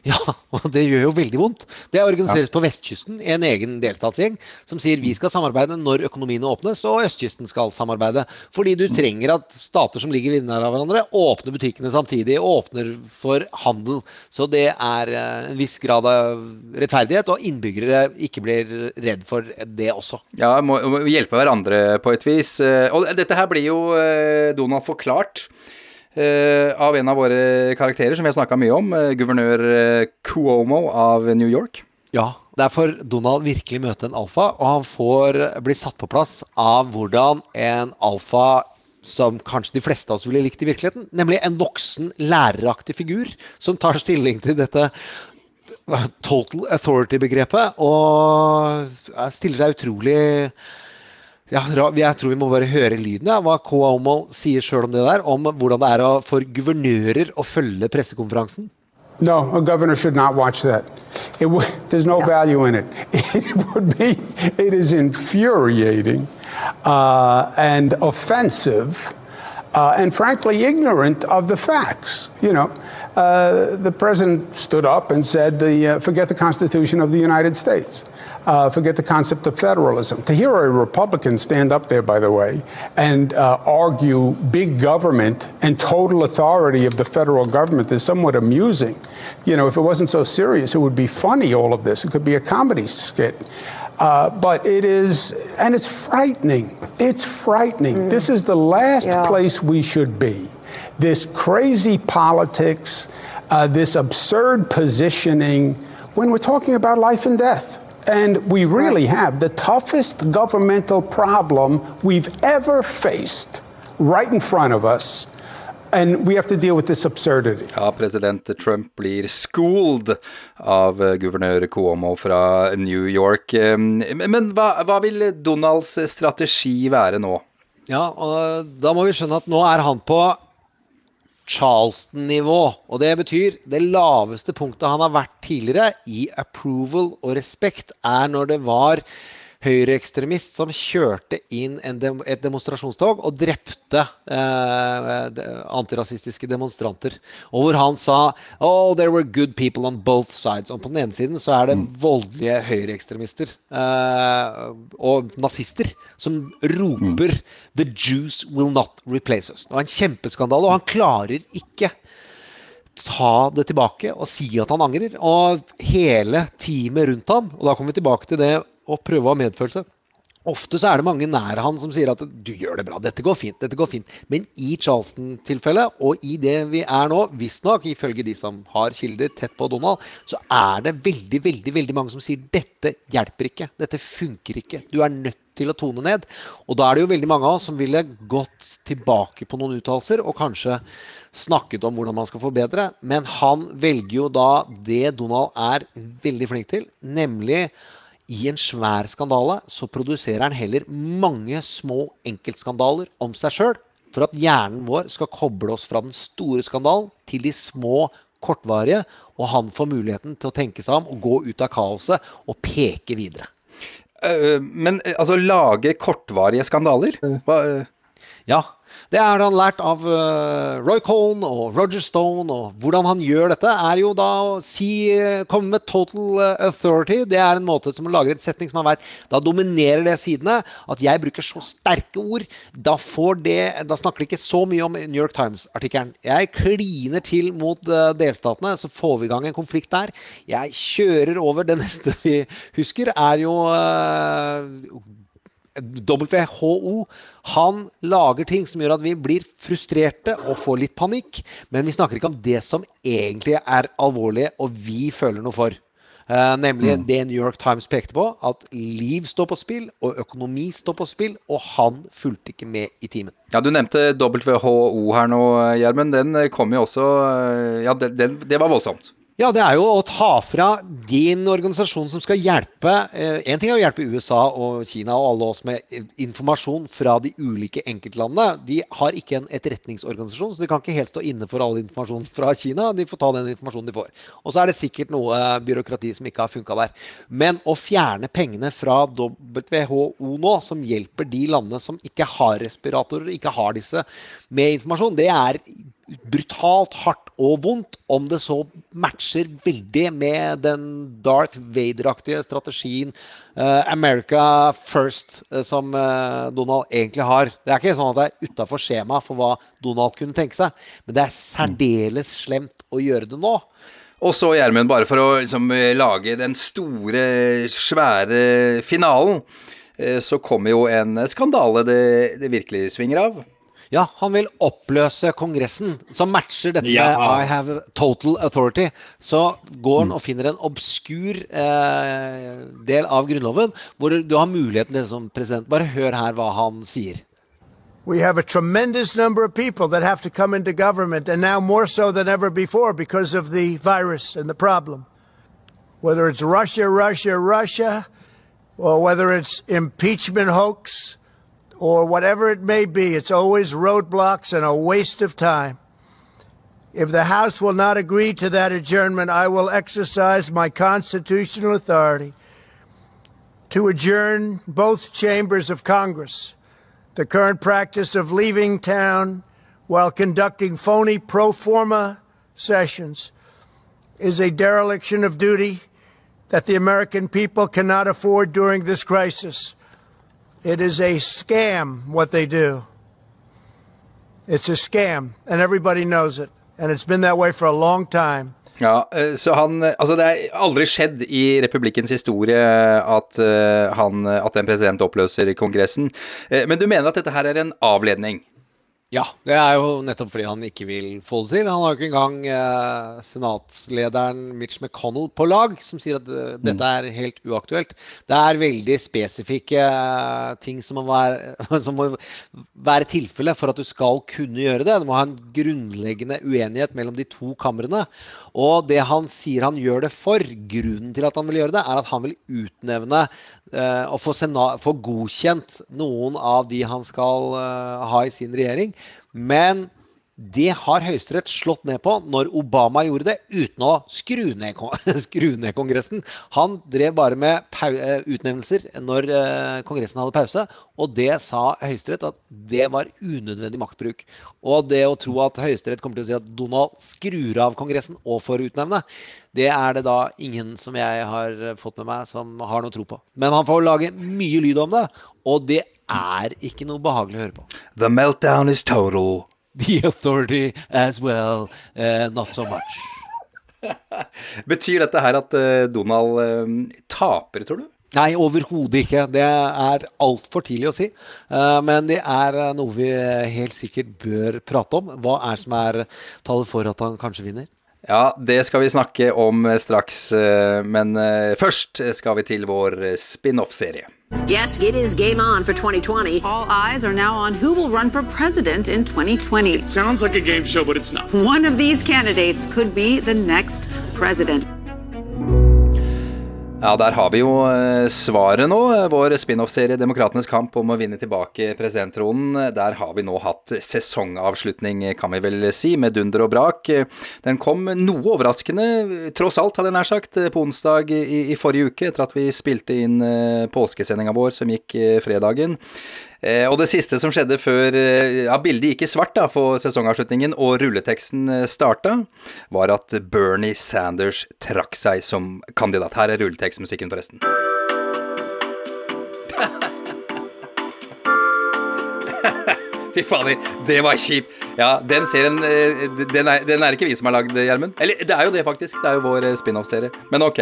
Ja, og det gjør jo veldig vondt. Det organiseres på vestkysten, en egen delstatsgjeng, som sier vi skal samarbeide når økonomiene åpnes, og østkysten skal samarbeide. Fordi du trenger at stater som ligger av hverandre, åpner butikkene samtidig, åpner for handel. Så det er eh, en viss grad av rettferdighet, og innbyggere ikke blir redd for det også. Ja, må, må hjelpe hverandre på et vis. Eh, Og dette her blir jo eh, Donald forklart. Eh, av en av våre karakterer som vi har snakka mye om, eh, guvernør eh, Cuomo av New York. Ja, der får Donald virkelig møte en alfa, og han får bli satt på plass av hvordan en alfa som kanskje de fleste av oss ville likt i virkeligheten, nemlig en voksen, læreraktig figur som tar stilling til dette total authority-begrepet, og stiller seg utrolig ja, jeg tror vi må bare høre lyden, ja, hva Cuomo sier sjøl om det der, om hvordan det er for guvernører å følge pressekonferansen. No, a governor should not watch that. It w- there's no value in it. It would be, it is infuriating uh, and offensive uh, and frankly ignorant of the facts. You know, uh, the president stood up and said, the, uh, forget the Constitution of the United States. Uh, forget the concept of federalism. To hear a Republican stand up there, by the way, and uh, argue big government and total authority of the federal government is somewhat amusing. You know, if it wasn't so serious, it would be funny, all of this. It could be a comedy skit. Uh, but it is, and it's frightening. It's frightening. This is the last Yeah. place we should be. This crazy politics, uh, this absurd positioning when we're talking about life and death. And we really have the toughest governmental problem we've ever faced right in front of us. And we have to deal with this absurdity. Ja, president Trump blir schooled av eh, guvernør Cuomo fra New York. Men hva, hva vil Donalds strategi være nå? Ja, og da må vi skjønne at nå er han på Charleston-nivå. Og det betyr det laveste punktet han har vært tidligere i approval og respekt, er når det var høyreekstremist som kjørte inn en dem, et demonstrasjonstog og drepte eh, antirasistiske demonstranter. Og hvor han sa Oh, there were good people on both sides. Og på den ene siden så er det voldelige høyreekstremister eh, og nazister som roper The Jews will not replace us. Det var en kjempeskandale, og han klarer ikke ta det tilbake og si at han angrer. Og hele teamet rundt ham, og da kommer vi tilbake til det å prøve å ha medfølelse. Ofte så er det mange nær han som sier at du gjør det bra, dette går fint. dette går fint. Men i Charleston-tilfellet, og i det vi er nå, visstnok ifølge de som har kilder tett på Donald, så er det veldig veldig, veldig mange som sier dette hjelper ikke. Dette funker ikke. Du er nødt til å tone ned. Og da er det jo veldig mange av oss som ville gått tilbake på noen uttalelser og kanskje snakket om hvordan man skal forbedre. Men han velger jo da det Donald er veldig flink til, nemlig i en svær skandale så produserer han heller mange små enkeltskandaler om seg sjøl, for at hjernen vår skal koble oss fra den store skandalen til de små, kortvarige, og han får muligheten til å tenke seg om og gå ut av kaoset og peke videre. Eh, Men eh, altså, lage kortvarige skandaler? Hva, eh, Ja, det har han lært av eh, Roy Cohn og Roger Stone, og hvordan han gjør dette, er jo da å si eh, komme med total eh, authority. Det er en måte som å lage en setning som han vet Da dominerer det sidene. At jeg bruker så sterke ord, da det Da snakker de ikke så mye om New York Times-artikkelen. Jeg kliner til mot delstatene, så får vi i gang en konflikt der. Jeg kjører over det neste vi husker, er jo WHO han lager ting som gjør at vi blir frustrerte og får litt panikk. Men vi snakker ikke om det som egentlig er alvorlig, og vi føler noe for. Uh, nemlig det New York Times pekte på, at liv står på spill, og økonomi står på spill, og han fulgte ikke med i timen. ja, du nevnte WHO her nå, Gjermund. Den eh, kom jo også eh, Ja, den, den, det var voldsomt. Ja, det er jo å ta fra din organisasjon som skal hjelpe Én ting er å hjelpe USA og Kina og alle oss med informasjon fra de ulike enkeltlandene. De har ikke en etterretningsorganisasjon, så de kan ikke helt stå inne for all informasjon fra Kina. De får ta den informasjonen de får. Og så er det sikkert noe eh, byråkrati som ikke har funka der. Men å fjerne pengene fra WHO nå, som hjelper de landene som ikke har respiratorer, ikke har disse med informasjon, det er brutalt hardt og vondt, om det så matcher veldig med den Darth Vader-aktige strategien uh, America first, uh, som uh, Donald egentlig har. Det er ikke sånn at det er utafor skjema for hva Donald kunne tenke seg, men det er særdeles slemt å gjøre det nå. Og så, Gjermund, bare for å liksom, lage den store, svære finalen, så kommer jo en skandale det, det virkelig svinger av. Ja, han vil oppløse Kongressen, som matcher dette Ja. med I have total authority. Så går han og finner en obskur eh, del av Grunnloven, hvor du har muligheten til som president. Bare hør her hva han sier. We have a tremendous number of people that have to come into government, and now more so than ever before because of the virus and the problem. Whether it's Russia, Russia, Russia, or whether it's impeachment hoax, or whatever it may be, it's always roadblocks and a waste of time. If the House will not agree to that adjournment, I will exercise my constitutional authority to adjourn both chambers of Congress. The current practice of leaving town while conducting phony pro forma sessions is a dereliction of duty that the American people cannot afford during this crisis. It is a scam what they do. It's a scam, and everybody knows it. And it's been that way for a long time. Ja, eh, så han Altså, det er aldri skjedd i republikkens historie at, eh, han, at en president oppløser Kongressen. Eh, Men du mener at dette her er en avledning? Ja, det er jo nettopp fordi han ikke vil få det til. Han har jo ikke engang eh, senatslederen Mitch McConnell på lag, som sier at eh, dette er helt uaktuelt. Det er veldig spesifikke eh, ting som må være, som må være tilfelle for at du skal kunne gjøre det. Du må ha en grunnleggende uenighet mellom de to kamrene. Og det han sier han gjør det for, grunnen til at han vil gjøre det, er at han vil utnevne eh, og få, få godkjent noen av de han skal eh, ha i sin regjering. Men det har Høyesterett slått ned på når Obama gjorde det, uten å skru ned, skru ned Kongressen. Han drev bare med eh, utnevnelser når eh, Kongressen hadde pause, og det sa Høyesterett at det var unødvendig maktbruk. Og det å tro at Høyesterett kommer til å si at Donald skrur av Kongressen og får utnevne, det er det da ingen som jeg har fått med meg, som har noe tro på. Men han får lage mye lyd om det, og det er ikke noe behagelig å høre på. The meltdown is total. The authority as well, Uh, not so much. Betyr dette her at eh, Donald um, taper, tror du? Nei, overhodet ikke. Det er altfor tidlig å si. Men det er noe vi helt sikkert bør prate om. Hva er som er tallet for at han kanskje vinner? Ja, det skal vi snakke om straks, men først skal vi til vår spin-off-serie. Yes, it is game on for 2020. All eyes are now on who will run for president in 2020. It Sounds like a game show, but it's not. One of these candidates could be the next president. Ja, der har vi jo eh, svaret nå. Vår spin-off-serie 'Demokratenes kamp om å vinne tilbake presidenttronen'. Der har vi nå hatt sesongavslutning, kan vi vel si, med dunder og brak. Den kom noe overraskende, tross alt, hadde jeg nær sagt, på onsdag i, i forrige uke, etter at vi spilte inn eh, påskesendinga vår som gikk eh, fredagen. Eh, og det siste som skjedde før eh, ja, bildet gikk i svart da, for sesongavslutningen og rulleteksten eh, starta, var at Bernie Sanders trakk seg som kandidat. Her er rulletekstmusikken, forresten. Fy fader, det var kjipt. Ja, den serien den er, den er ikke vi som har lagd, Gjermund. Eller det er jo det, faktisk. Det er jo vår spin-off-serie. Men ok.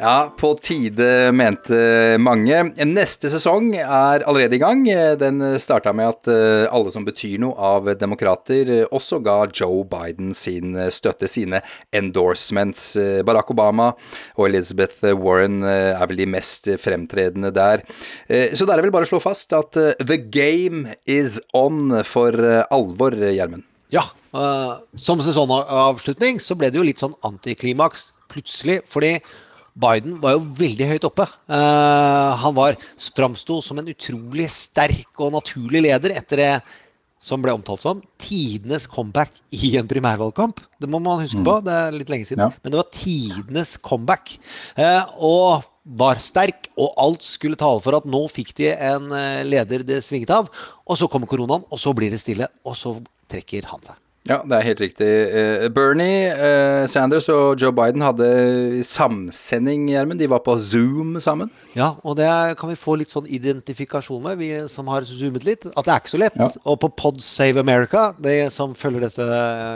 Ja, på tide, mente mange. Neste sesong er allerede i gang. Den starta med at eh, alle som betyr noe av demokrater, eh, også ga Joe Biden sin støtte, sine endorsements. Eh, Barack Obama og Elizabeth Warren er vel de mest fremtredende der. Så da er vel bare å slå fast at the game is on for alvor, Gjermund. Ja, som sesongavslutning så ble det jo litt sånn antiklimaks plutselig, fordi Biden var jo veldig høyt oppe. Uh, han var, framsto som en utrolig sterk og naturlig leder etter det som ble omtalt som tidenes comeback i en primærvalgkamp. Det må man huske på, det er litt lenge siden. Men det var tidenes comeback. Uh, og var sterk, og alt skulle tale for at nå fikk de en eh, leder det svinget av. Og så kommer koronaen, og så blir det stille, og så trekker han seg. Ja, det er helt riktig. Eh, Bernie eh, Sanders og Joe Biden hadde samsending, Gjermund. De var på Zoom sammen. Ja, og det kan vi få litt sånn identifikasjon med, vi som har zoomet litt. At det er ikke så lett. Ja. Og på Pod Save America, de som følger dette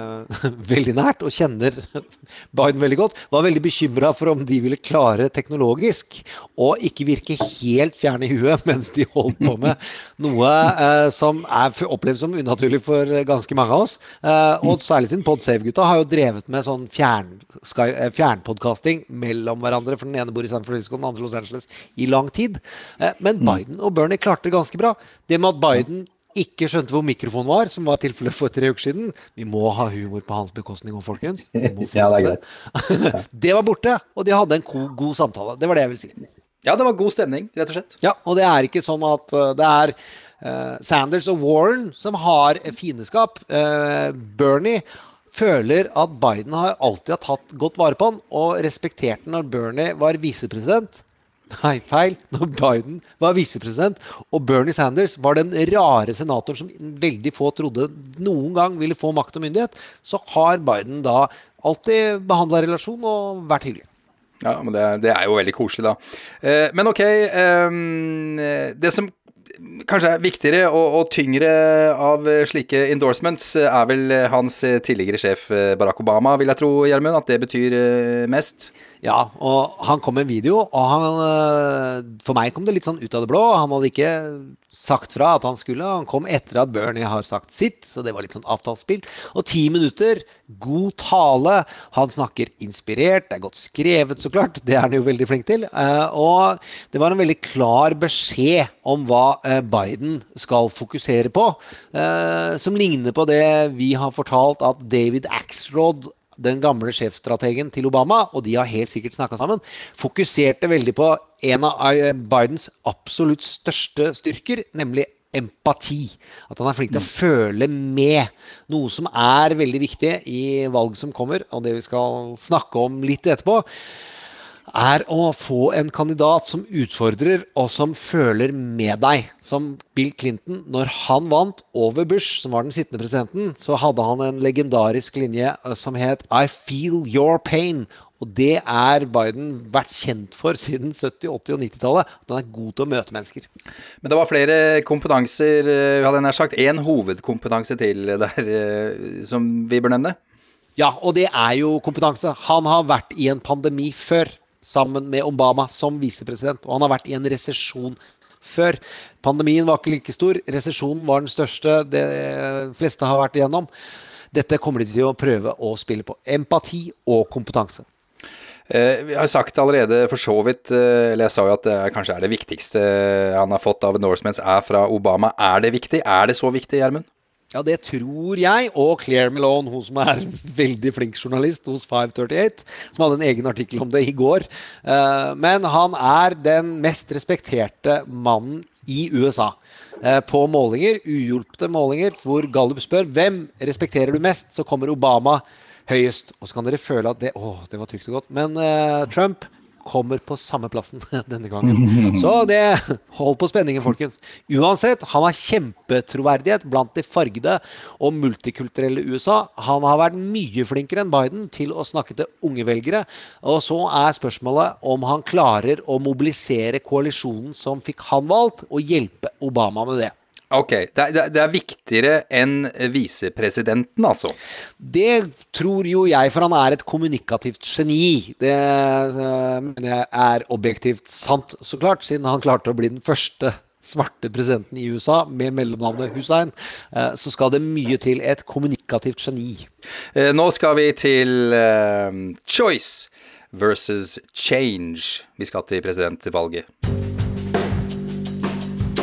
veldig nært og kjenner Biden veldig godt, var veldig bekymra for om de ville klare teknologisk å ikke virke helt fjerne i huet mens de holdt på med noe eh, som er opplevd som unaturlig for ganske mange av oss. Eh, og særlig siden Podsave-gutta har jo drevet med sånn fjern, sky- eh, fjernpodkasting mellom hverandre, for den ene bor i San Francisco, den andre Los Angeles, i lang tid. Eh, men Biden og Bernie klarte det ganske bra. Det med at Biden ikke skjønte hvor mikrofonen var, som var tilfellet for tre uker siden. Vi må ha humor på hans bekostning òg, folkens. Ja, det det. det var borte, og de hadde en god, god samtale. Det var det jeg ville si. Ja, det var god stemning, rett og slett. Ja, og det er ikke sånn at uh, det er Sanders og Warren som har fiendeskap. Uh, Bernie føler at Biden har alltid har tatt godt vare på han, og respekterte når Bernie var visepresident. Nei, feil. Når Biden var visepresident, og Bernie Sanders var den rare senatoren som veldig få trodde noen gang ville få makt og myndighet, så har Biden da alltid behandla relasjon og vært hyggelig. Ja, men det, det er jo veldig koselig, da. Eh, men ok, eh, det som kanskje er viktigere og, og tyngre av slike endorsements, eh, er vel hans eh, tidligere sjef eh, Barack Obama, vil jeg tro, Gjermund, at det betyr mest? Ja, og han kom med en video, og han øh, For meg kom det litt sånn ut av det blå. Han hadde ikke sagt fra at han skulle. Han kom etter at Bernie har sagt sitt, så det var litt sånn avtalespill. Og ti minutter, god tale. Han snakker inspirert, det er godt skrevet, så klart. Det er han jo veldig flink til. Eh, og det var en veldig klar beskjed om hva eh, Biden skal fokusere på, eh, som ligner på det vi har fortalt at David Axrod den gamle sjefstrategen til Obama, og de har helt sikkert snakka sammen, fokuserte veldig på en av eh, Bidens absolutt største styrker, nemlig empati. At han er flink til å føle med. Noe som er veldig viktig i valg som kommer, og det vi skal snakke om litt etterpå er å få en kandidat som utfordrer og som føler med deg. Som Bill Clinton. Når han vant over Bush, som var den sittende presidenten, så hadde han en legendarisk linje eh, som het I feel your pain. Og det er Biden vært kjent for siden 70-, 80- og 90-tallet. At han er god til å møte mennesker. Men det var flere kompetanser, eh, hadde jeg nær sagt. Én hovedkompetanse til der eh, som vi bør nevne. Ja, og det er jo kompetanse. Han har vært i en pandemi før, sammen med Obama som visepresident. Og han har vært i en resesjon før. Pandemien var ikke like stor. Resesjonen var den største de fleste har vært igjennom. Dette kommer de til å prøve å spille på. Empati og kompetanse. Eh, Vi har sagt allerede for så vidt, eh, eller jeg sa jo at det kanskje er det viktigste han har fått av Norsemans, er fra Obama. Er det viktig? Er det så viktig, Gjermund? Ja, det tror jeg, og Claire Malone, hun som er veldig flink journalist hos 538, som hadde en egen artikkel om det i går. Eh, Men han er den mest respekterte mannen i USA. Eh, På målinger, uhjulpte målinger, hvor Gallup spør hvem respekterer du mest, så kommer Obama høyest. Og så kan dere føle at det, å, det var trygt og godt. Men eh, Trump kommer på samme plassen denne gangen. Så det Hold på spenningen, folkens. Uansett, han har kjempetroverdighet blant de fargede og multikulturelle USA. Han har vært mye flinkere enn Biden til å snakke til unge velgere. Og så er spørsmålet om han klarer å mobilisere koalisjonen som fikk han valgt, og hjelpe Obama med det. Ok, det er, det er- er viktigere enn visepresidenten, altså. Det tror jo jeg, for han er et kommunikativt geni. Det det er objektivt sant, så klart, siden han klarte å bli den første svarte presidenten i USA med mellomnavnet Hussein. Eh, Så skal det mye til et kommunikativt geni. Eh, Nå skal vi til uh, choice versus change. Vi skal til presidentvalget.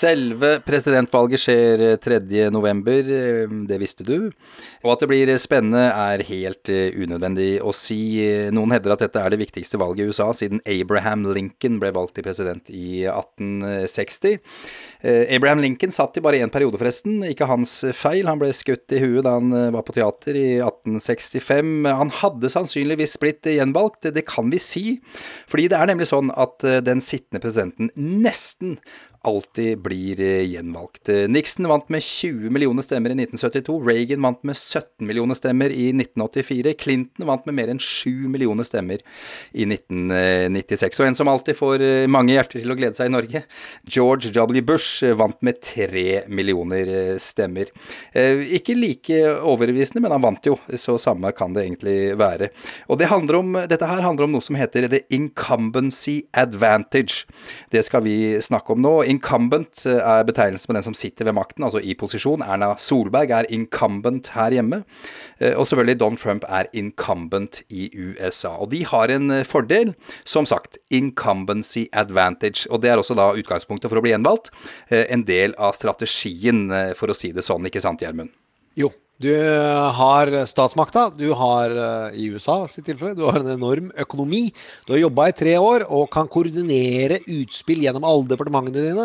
Selve presidentvalget skjer 3. november, eh, det visste du. Og at det blir spennende er helt eh, unødvendig å si. Noen hevder at dette er det viktigste valget i USA siden Abraham Lincoln ble valgt til president i 1860. Eh, Abraham Lincoln satt i bare én periode, forresten. Ikke hans feil. Han ble skutt i huet da han var på teater i 1865. Han hadde sannsynligvis blitt gjenvalgt, det kan vi si. Fordi det er nemlig sånn at den sittende presidenten nesten alltid blir gjenvalgt. Nixon vant med 20 millioner stemmer i 1972, Reagan vant med 17 millioner stemmer i 1984, Clinton vant med mer enn 7 millioner stemmer i 1996. Og en som alltid får mange hjerter til å glede seg i Norge, George W. Bush vant med 3 millioner stemmer. Ikke like overbevisende, men han vant jo, så samme kan det egentlig være. Og det om, dette her handler om noe som heter the incumbency advantage. Det skal vi snakke om nå. Incumbent er betegnelsen på den som sitter ved makten, altså i posisjon. Erna Solberg er incumbent her hjemme. Og selvfølgelig Don Trump er incumbent i USA. Og de har en fordel, som sagt, incumbency advantage. Og det er også da utgangspunktet for å bli gjenvalgt. En del av strategien, for å si det sånn, ikke sant, Gjermund? Jo, du har statsmakta, du har i USA sitt tilfelle, du har en enorm økonomi. Du har jobba i tre år og kan koordinere utspill gjennom alle departementene dine.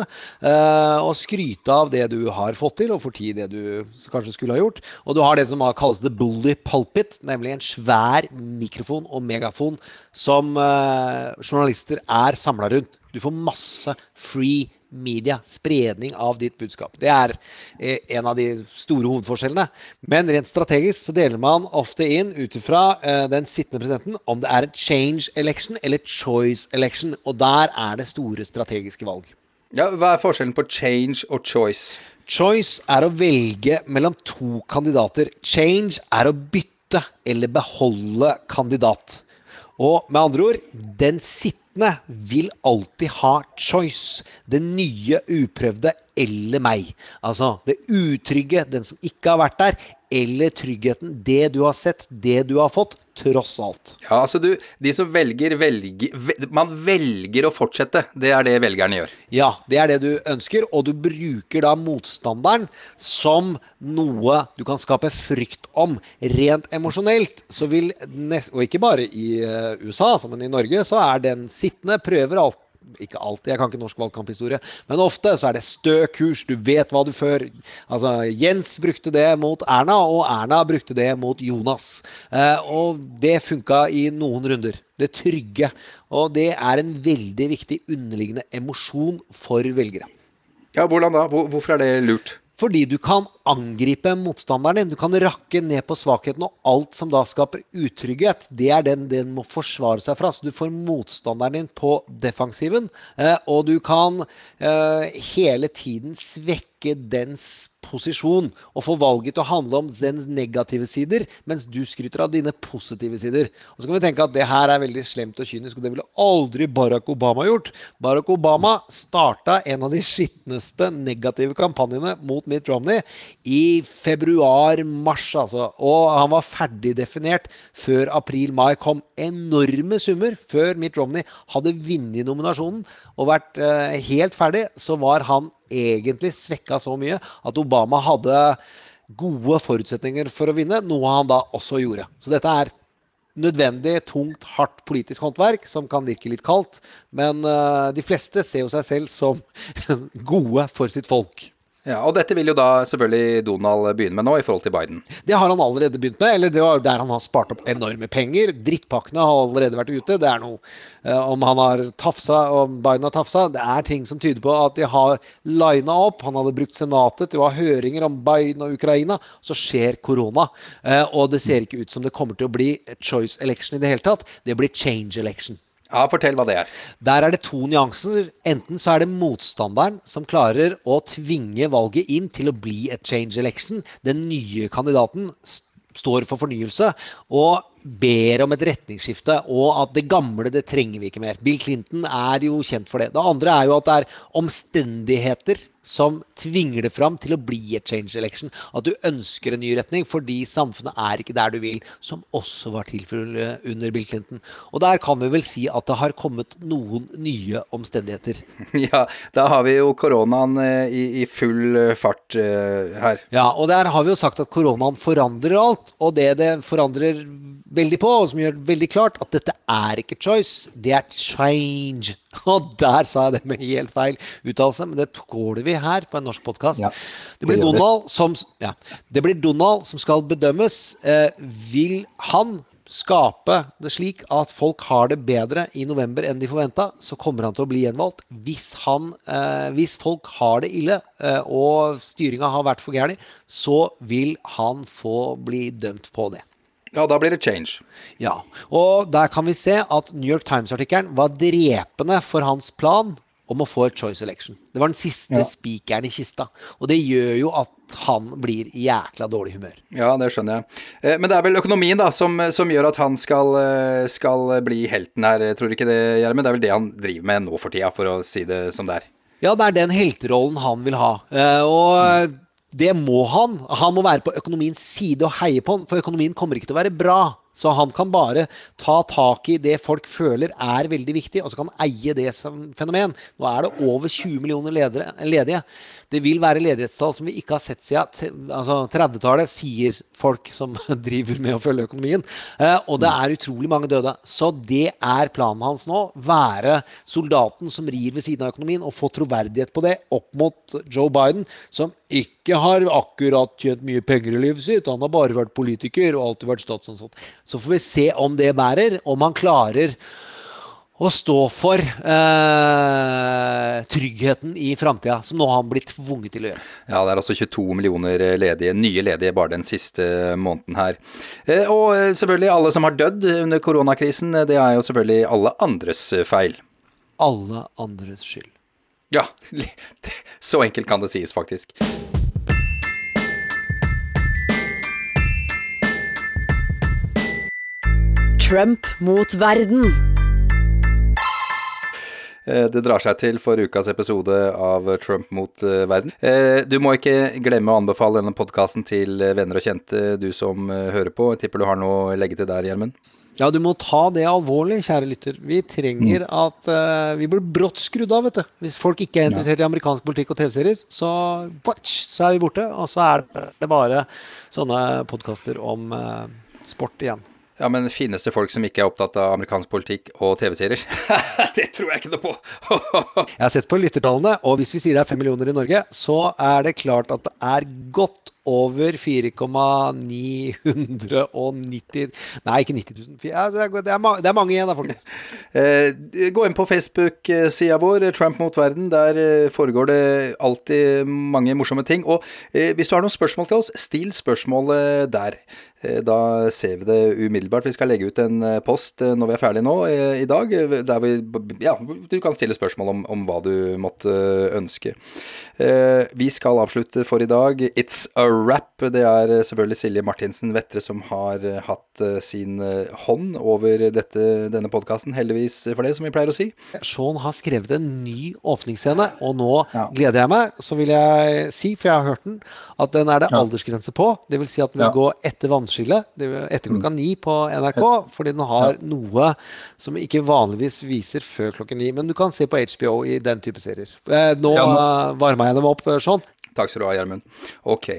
Og skryte av det du har fått til, og forti det du kanskje skulle ha gjort. Og du har det som kalles the bully pulpit, nemlig en svær mikrofon og megafon som journalister er samla rundt. Du får masse free media, spredning av ditt budskap. Det er en av de store hovedforskjellene. Men rent strategisk så deler man ofte inn ut ifra den sittende presidenten om det er et change election eller choice election. Og der er det store strategiske valg. Ja, Hva er forskjellen på change og choice? Choice er å velge mellom to kandidater. Change er å bytte eller beholde kandidat. Og med andre ord, den sittende vil alltid ha choice. Det nye, uprøvde eller meg. Altså det utrygge, den som ikke har vært der, eller tryggheten, det du har sett, det du har fått, tross alt. Ja, altså du, de som velger, velger Man velger å fortsette. Det er det velgerne gjør. Ja, det er det du ønsker, og du bruker da motstanderen som noe du kan skape frykt om. Rent emosjonelt så vil Og ikke bare i USA, men i Norge, så er den sittende prøver alt ikke alltid, jeg kan ikke norsk valgkamphistorie, men ofte så er det stø kurs. Du vet hva du før Altså, Jens brukte det mot Erna, og Erna brukte det mot Jonas. Eh, og det funka i noen runder. Det trygge. Og det er en veldig viktig underliggende emosjon for velgere. Ja, hvordan da? Hvorfor er det lurt? Fordi du kan angripe motstanderen din. Du kan rakke ned på svakheten, og alt som da skaper utrygghet, det er den den må forsvare seg fra. Så du får motstanderen din på defensiven, og du kan hele tiden svekke dens posisjon og få valget til å handle om dens negative sider, mens du skryter av dine positive sider. Og så kan vi tenke at det her er veldig slemt og kynisk, og det ville aldri Barack Obama gjort. Barack Obama starta en av de skitneste negative kampanjene mot Mitt Romney i februar-mars, altså. Og han var ferdig definert før april-mai kom. Enorme summer før Mitt Romney hadde vunnet nominasjonen og vært helt ferdig, så var han egentlig svekka så mye at Obama hadde gode forutsetninger for å vinne, noe han da også gjorde. Så dette er nødvendig, tungt, hardt politisk håndverk som kan virke litt kaldt, men de fleste ser jo seg selv som gode for sitt folk. Ja, Og dette vil jo da selvfølgelig Donald begynne med nå, i forhold til Biden. Det har han allerede begynt med, eller det var der han har spart opp enorme penger. Drittpakkene har allerede vært ute. Det er noe om han har tafsa, om Biden har tafsa. Det er ting som tyder på at de har lina opp. Han hadde brukt Senatet til å ha høringer om Biden og Ukraina. Så skjer korona, og det ser ikke ut som det kommer til å bli choice election i det hele tatt. Det blir change election. Ja, Fortell hva det er. Der er det to nyanser. Enten så er det motstanderen som klarer å tvinge valget inn til å bli et change election. Den nye kandidaten står for fornyelse og ber om et retningsskifte, og at det gamle det trenger vi ikke mer. Bill Clinton er jo kjent for det. Det andre er jo at det er omstendigheter som tvinger det fram til å bli et change election. At du ønsker en ny retning fordi samfunnet er ikke der du vil, som også var tilfellet under Bill Clinton. Og der kan vi vel si at det har kommet noen nye omstendigheter. Ja, da har vi jo koronaen eh, i, i full eh, fart uh, her. Ja, og der har vi jo sagt at koronaen forandrer alt. Og det det forandrer veldig på, og som gjør det veldig klart at dette er ikke choice, det er change. Og der sa jeg det med helt feil uttalelse, men det tåler vi her på en norsk podkast. Ja, det, blir det. Donald som, ja, det blir Donald som skal bedømmes. Eh, vil han skape det slik at folk har det bedre i november enn de forventa, så kommer han til å bli gjenvalgt. Hvis, han, eh, hvis folk har det ille eh, og styringa har vært for gæren, så vil han få bli dømt på det. Ja, da blir det change. Ja, og der kan vi se at New York Times-artikkelen var drepende for hans plan om å få et choice election. Det var den siste Ja. spikeren i kista. Og det gjør jo at han blir i jækla dårlig humør. Ja, det skjønner jeg. Eh, Men det er vel økonomien da som, som gjør at han skal, eh, skal bli helten her, tror du ikke det, Gjermund? Det er vel det han driver med nå for tida, for å si det som det er. Ja, det er den helterollen han vil ha. Eh, og det må han. Han må være på økonomiens side og heie på han, for økonomien kommer ikke til å være bra. Så han kan bare ta tak i det folk føler er veldig viktig, og så kan han eie det som fenomen. Nå er det over 20 millioner ledere, ledige. Det vil være ledighetstall som vi ikke har sett siden altså 30-tallet, sier folk som driver med å følge økonomien. Eh, og det er utrolig mange døde. Så det er planen hans nå. Være soldaten som rir ved siden av økonomien, og få troverdighet på det opp mot Joe Biden, som ikke har akkurat tjent mye penger i livet sitt. Han har bare vært politiker og alltid vært statsansatt. Så får vi se om det bærer, om han klarer å stå for eh, tryggheten i framtida, som nå har han blitt tvunget til å gjøre. Ja, det er altså 22 millioner ledige, nye ledige bare den siste måneden her. Eh, Og eh, selvfølgelig alle som har dødd under koronakrisen, eh, det er jo selvfølgelig alle andres eh, feil. Alle andres skyld. Ja, så enkelt kan det sies faktisk. Trump mot verden. Eh, Det drar seg til for ukas episode av Trump mot eh, verden. Eh, Du må ikke glemme å anbefale denne podkasten til venner og kjente, du som hører på. Jeg tipper du har noe å legge til der, Gjermund? Ja, du må ta det alvorlig, kjære lytter. Vi trenger at uh, Vi blir brått skrudd av, vet du. Hvis folk ikke er interessert i amerikansk politikk og TV-serier, så, watch, så er vi borte. Og så er det bare sånne podkaster om uh, sport igjen. Ja, men finnes det folk som ikke er opptatt av amerikansk politikk og TV-serier? det tror jeg ikke noe på! Jeg har sett på lyttertallene, og hvis vi sier det er fem millioner i Norge, så er det klart at det er godt over 4,990 Nei, ikke 90 000. Det, er, mange igjen, da, folkens. Eh, gå inn på Facebook-sida vår, Trump mot verden. Der eh, foregår det alltid mange morsomme ting. Og eh, hvis du har noen spørsmål til oss, still spørsmålet der. Da ser vi det umiddelbart. Vi skal legge ut en post når vi er ferdige nå i dag, der vi Ja, du kan stille spørsmål om, om hva du måtte ønske. Eh, Vi skal avslutte for i dag. It's a wrap. Det er eh, selvfølgelig Silje Martinsen Vettre som har eh, hatt sin hånd over dette, denne podkasten. Heldigvis for det, som vi pleier å si. Sean har skrevet en ny åpningsscene, og nå gleder jeg meg. Så vil jeg si, for jeg har hørt den, at den er det Ja. aldersgrense på. Det vil si at den vil Ja. gå etter vannskillet, etter klokka ni på NRK, fordi den har noe som ikke vanligvis viser før klokken ni. Men du kan se på HBO i den type serier. Eh, Nå Ja, eh, varma jeg dem opp, sånn. Takk skal du ha, Gjermund. Ok.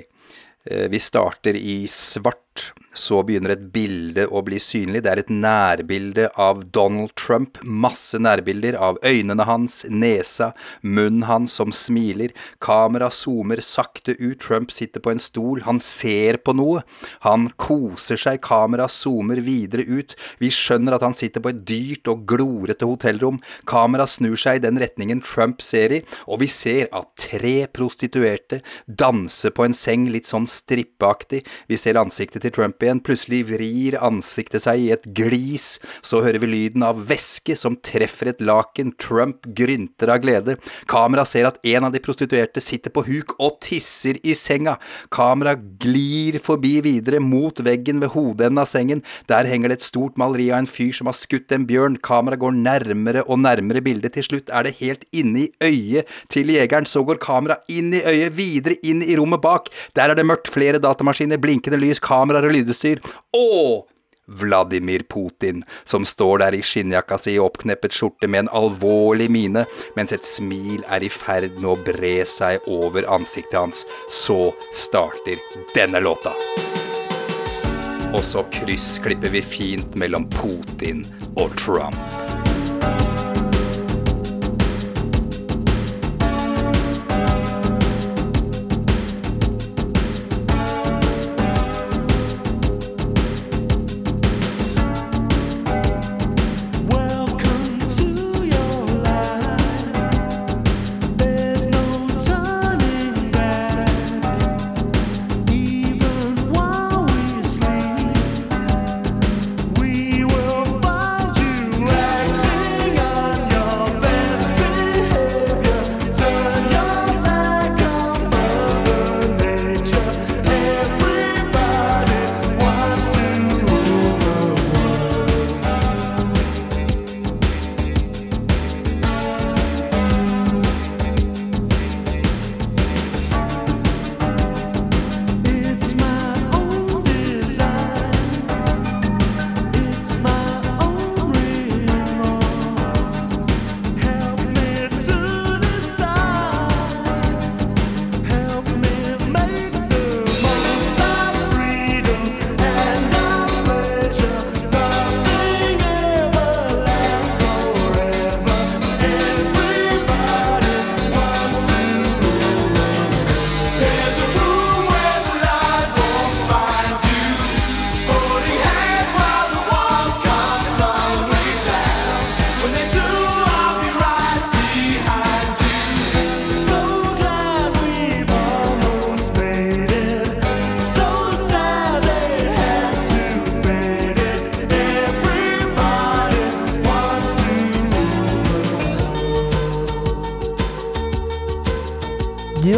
Eh, Vi starter i svart. Så begynner et bilde å bli synlig. Det er et nærbilde av Donald Trump. Masse nærbilder av øynene hans, nesa, munnen hans som smiler. Kamera zoomer sakte ut. Trump sitter på en stol. Han ser på noe. Han koser seg. Kamera zoomer videre ut. Vi skjønner at han sitter på et dyrt og glorete hotellrom. Kamera snur seg i den retningen Trump ser i, og vi ser at tre prostituerte danser på en seng litt sånn strippeaktig. Vi ser ansiktet til Trump. Igjen. Plutselig vrir ansiktet seg i et glis. Så hører vi lyden av væske som treffer et laken. Trump grynter av glede. Kamera ser at en av de prostituerte sitter på huk og tisser i senga. Kamera glir forbi videre mot veggen ved hodeenden av sengen. Der henger det et stort maleri av en fyr som har skutt en bjørn. Kamera går nærmere og nærmere bildet. Til slutt er det helt inne i øyet til jegeren. Så går kamera inn i øyet, videre inn i rommet bak. Der er det mørkt, flere datamaskiner, blinkende lys, kameraer og lydutstyr. Og Vladimir Putin, som står der i skinnjakka si og oppkneppet skjorte med en alvorlig mine, mens et smil er i ferd med å bre seg over ansiktet hans. Så starter denne låta. Og så kryssklipper vi fint mellom Putin og Trump.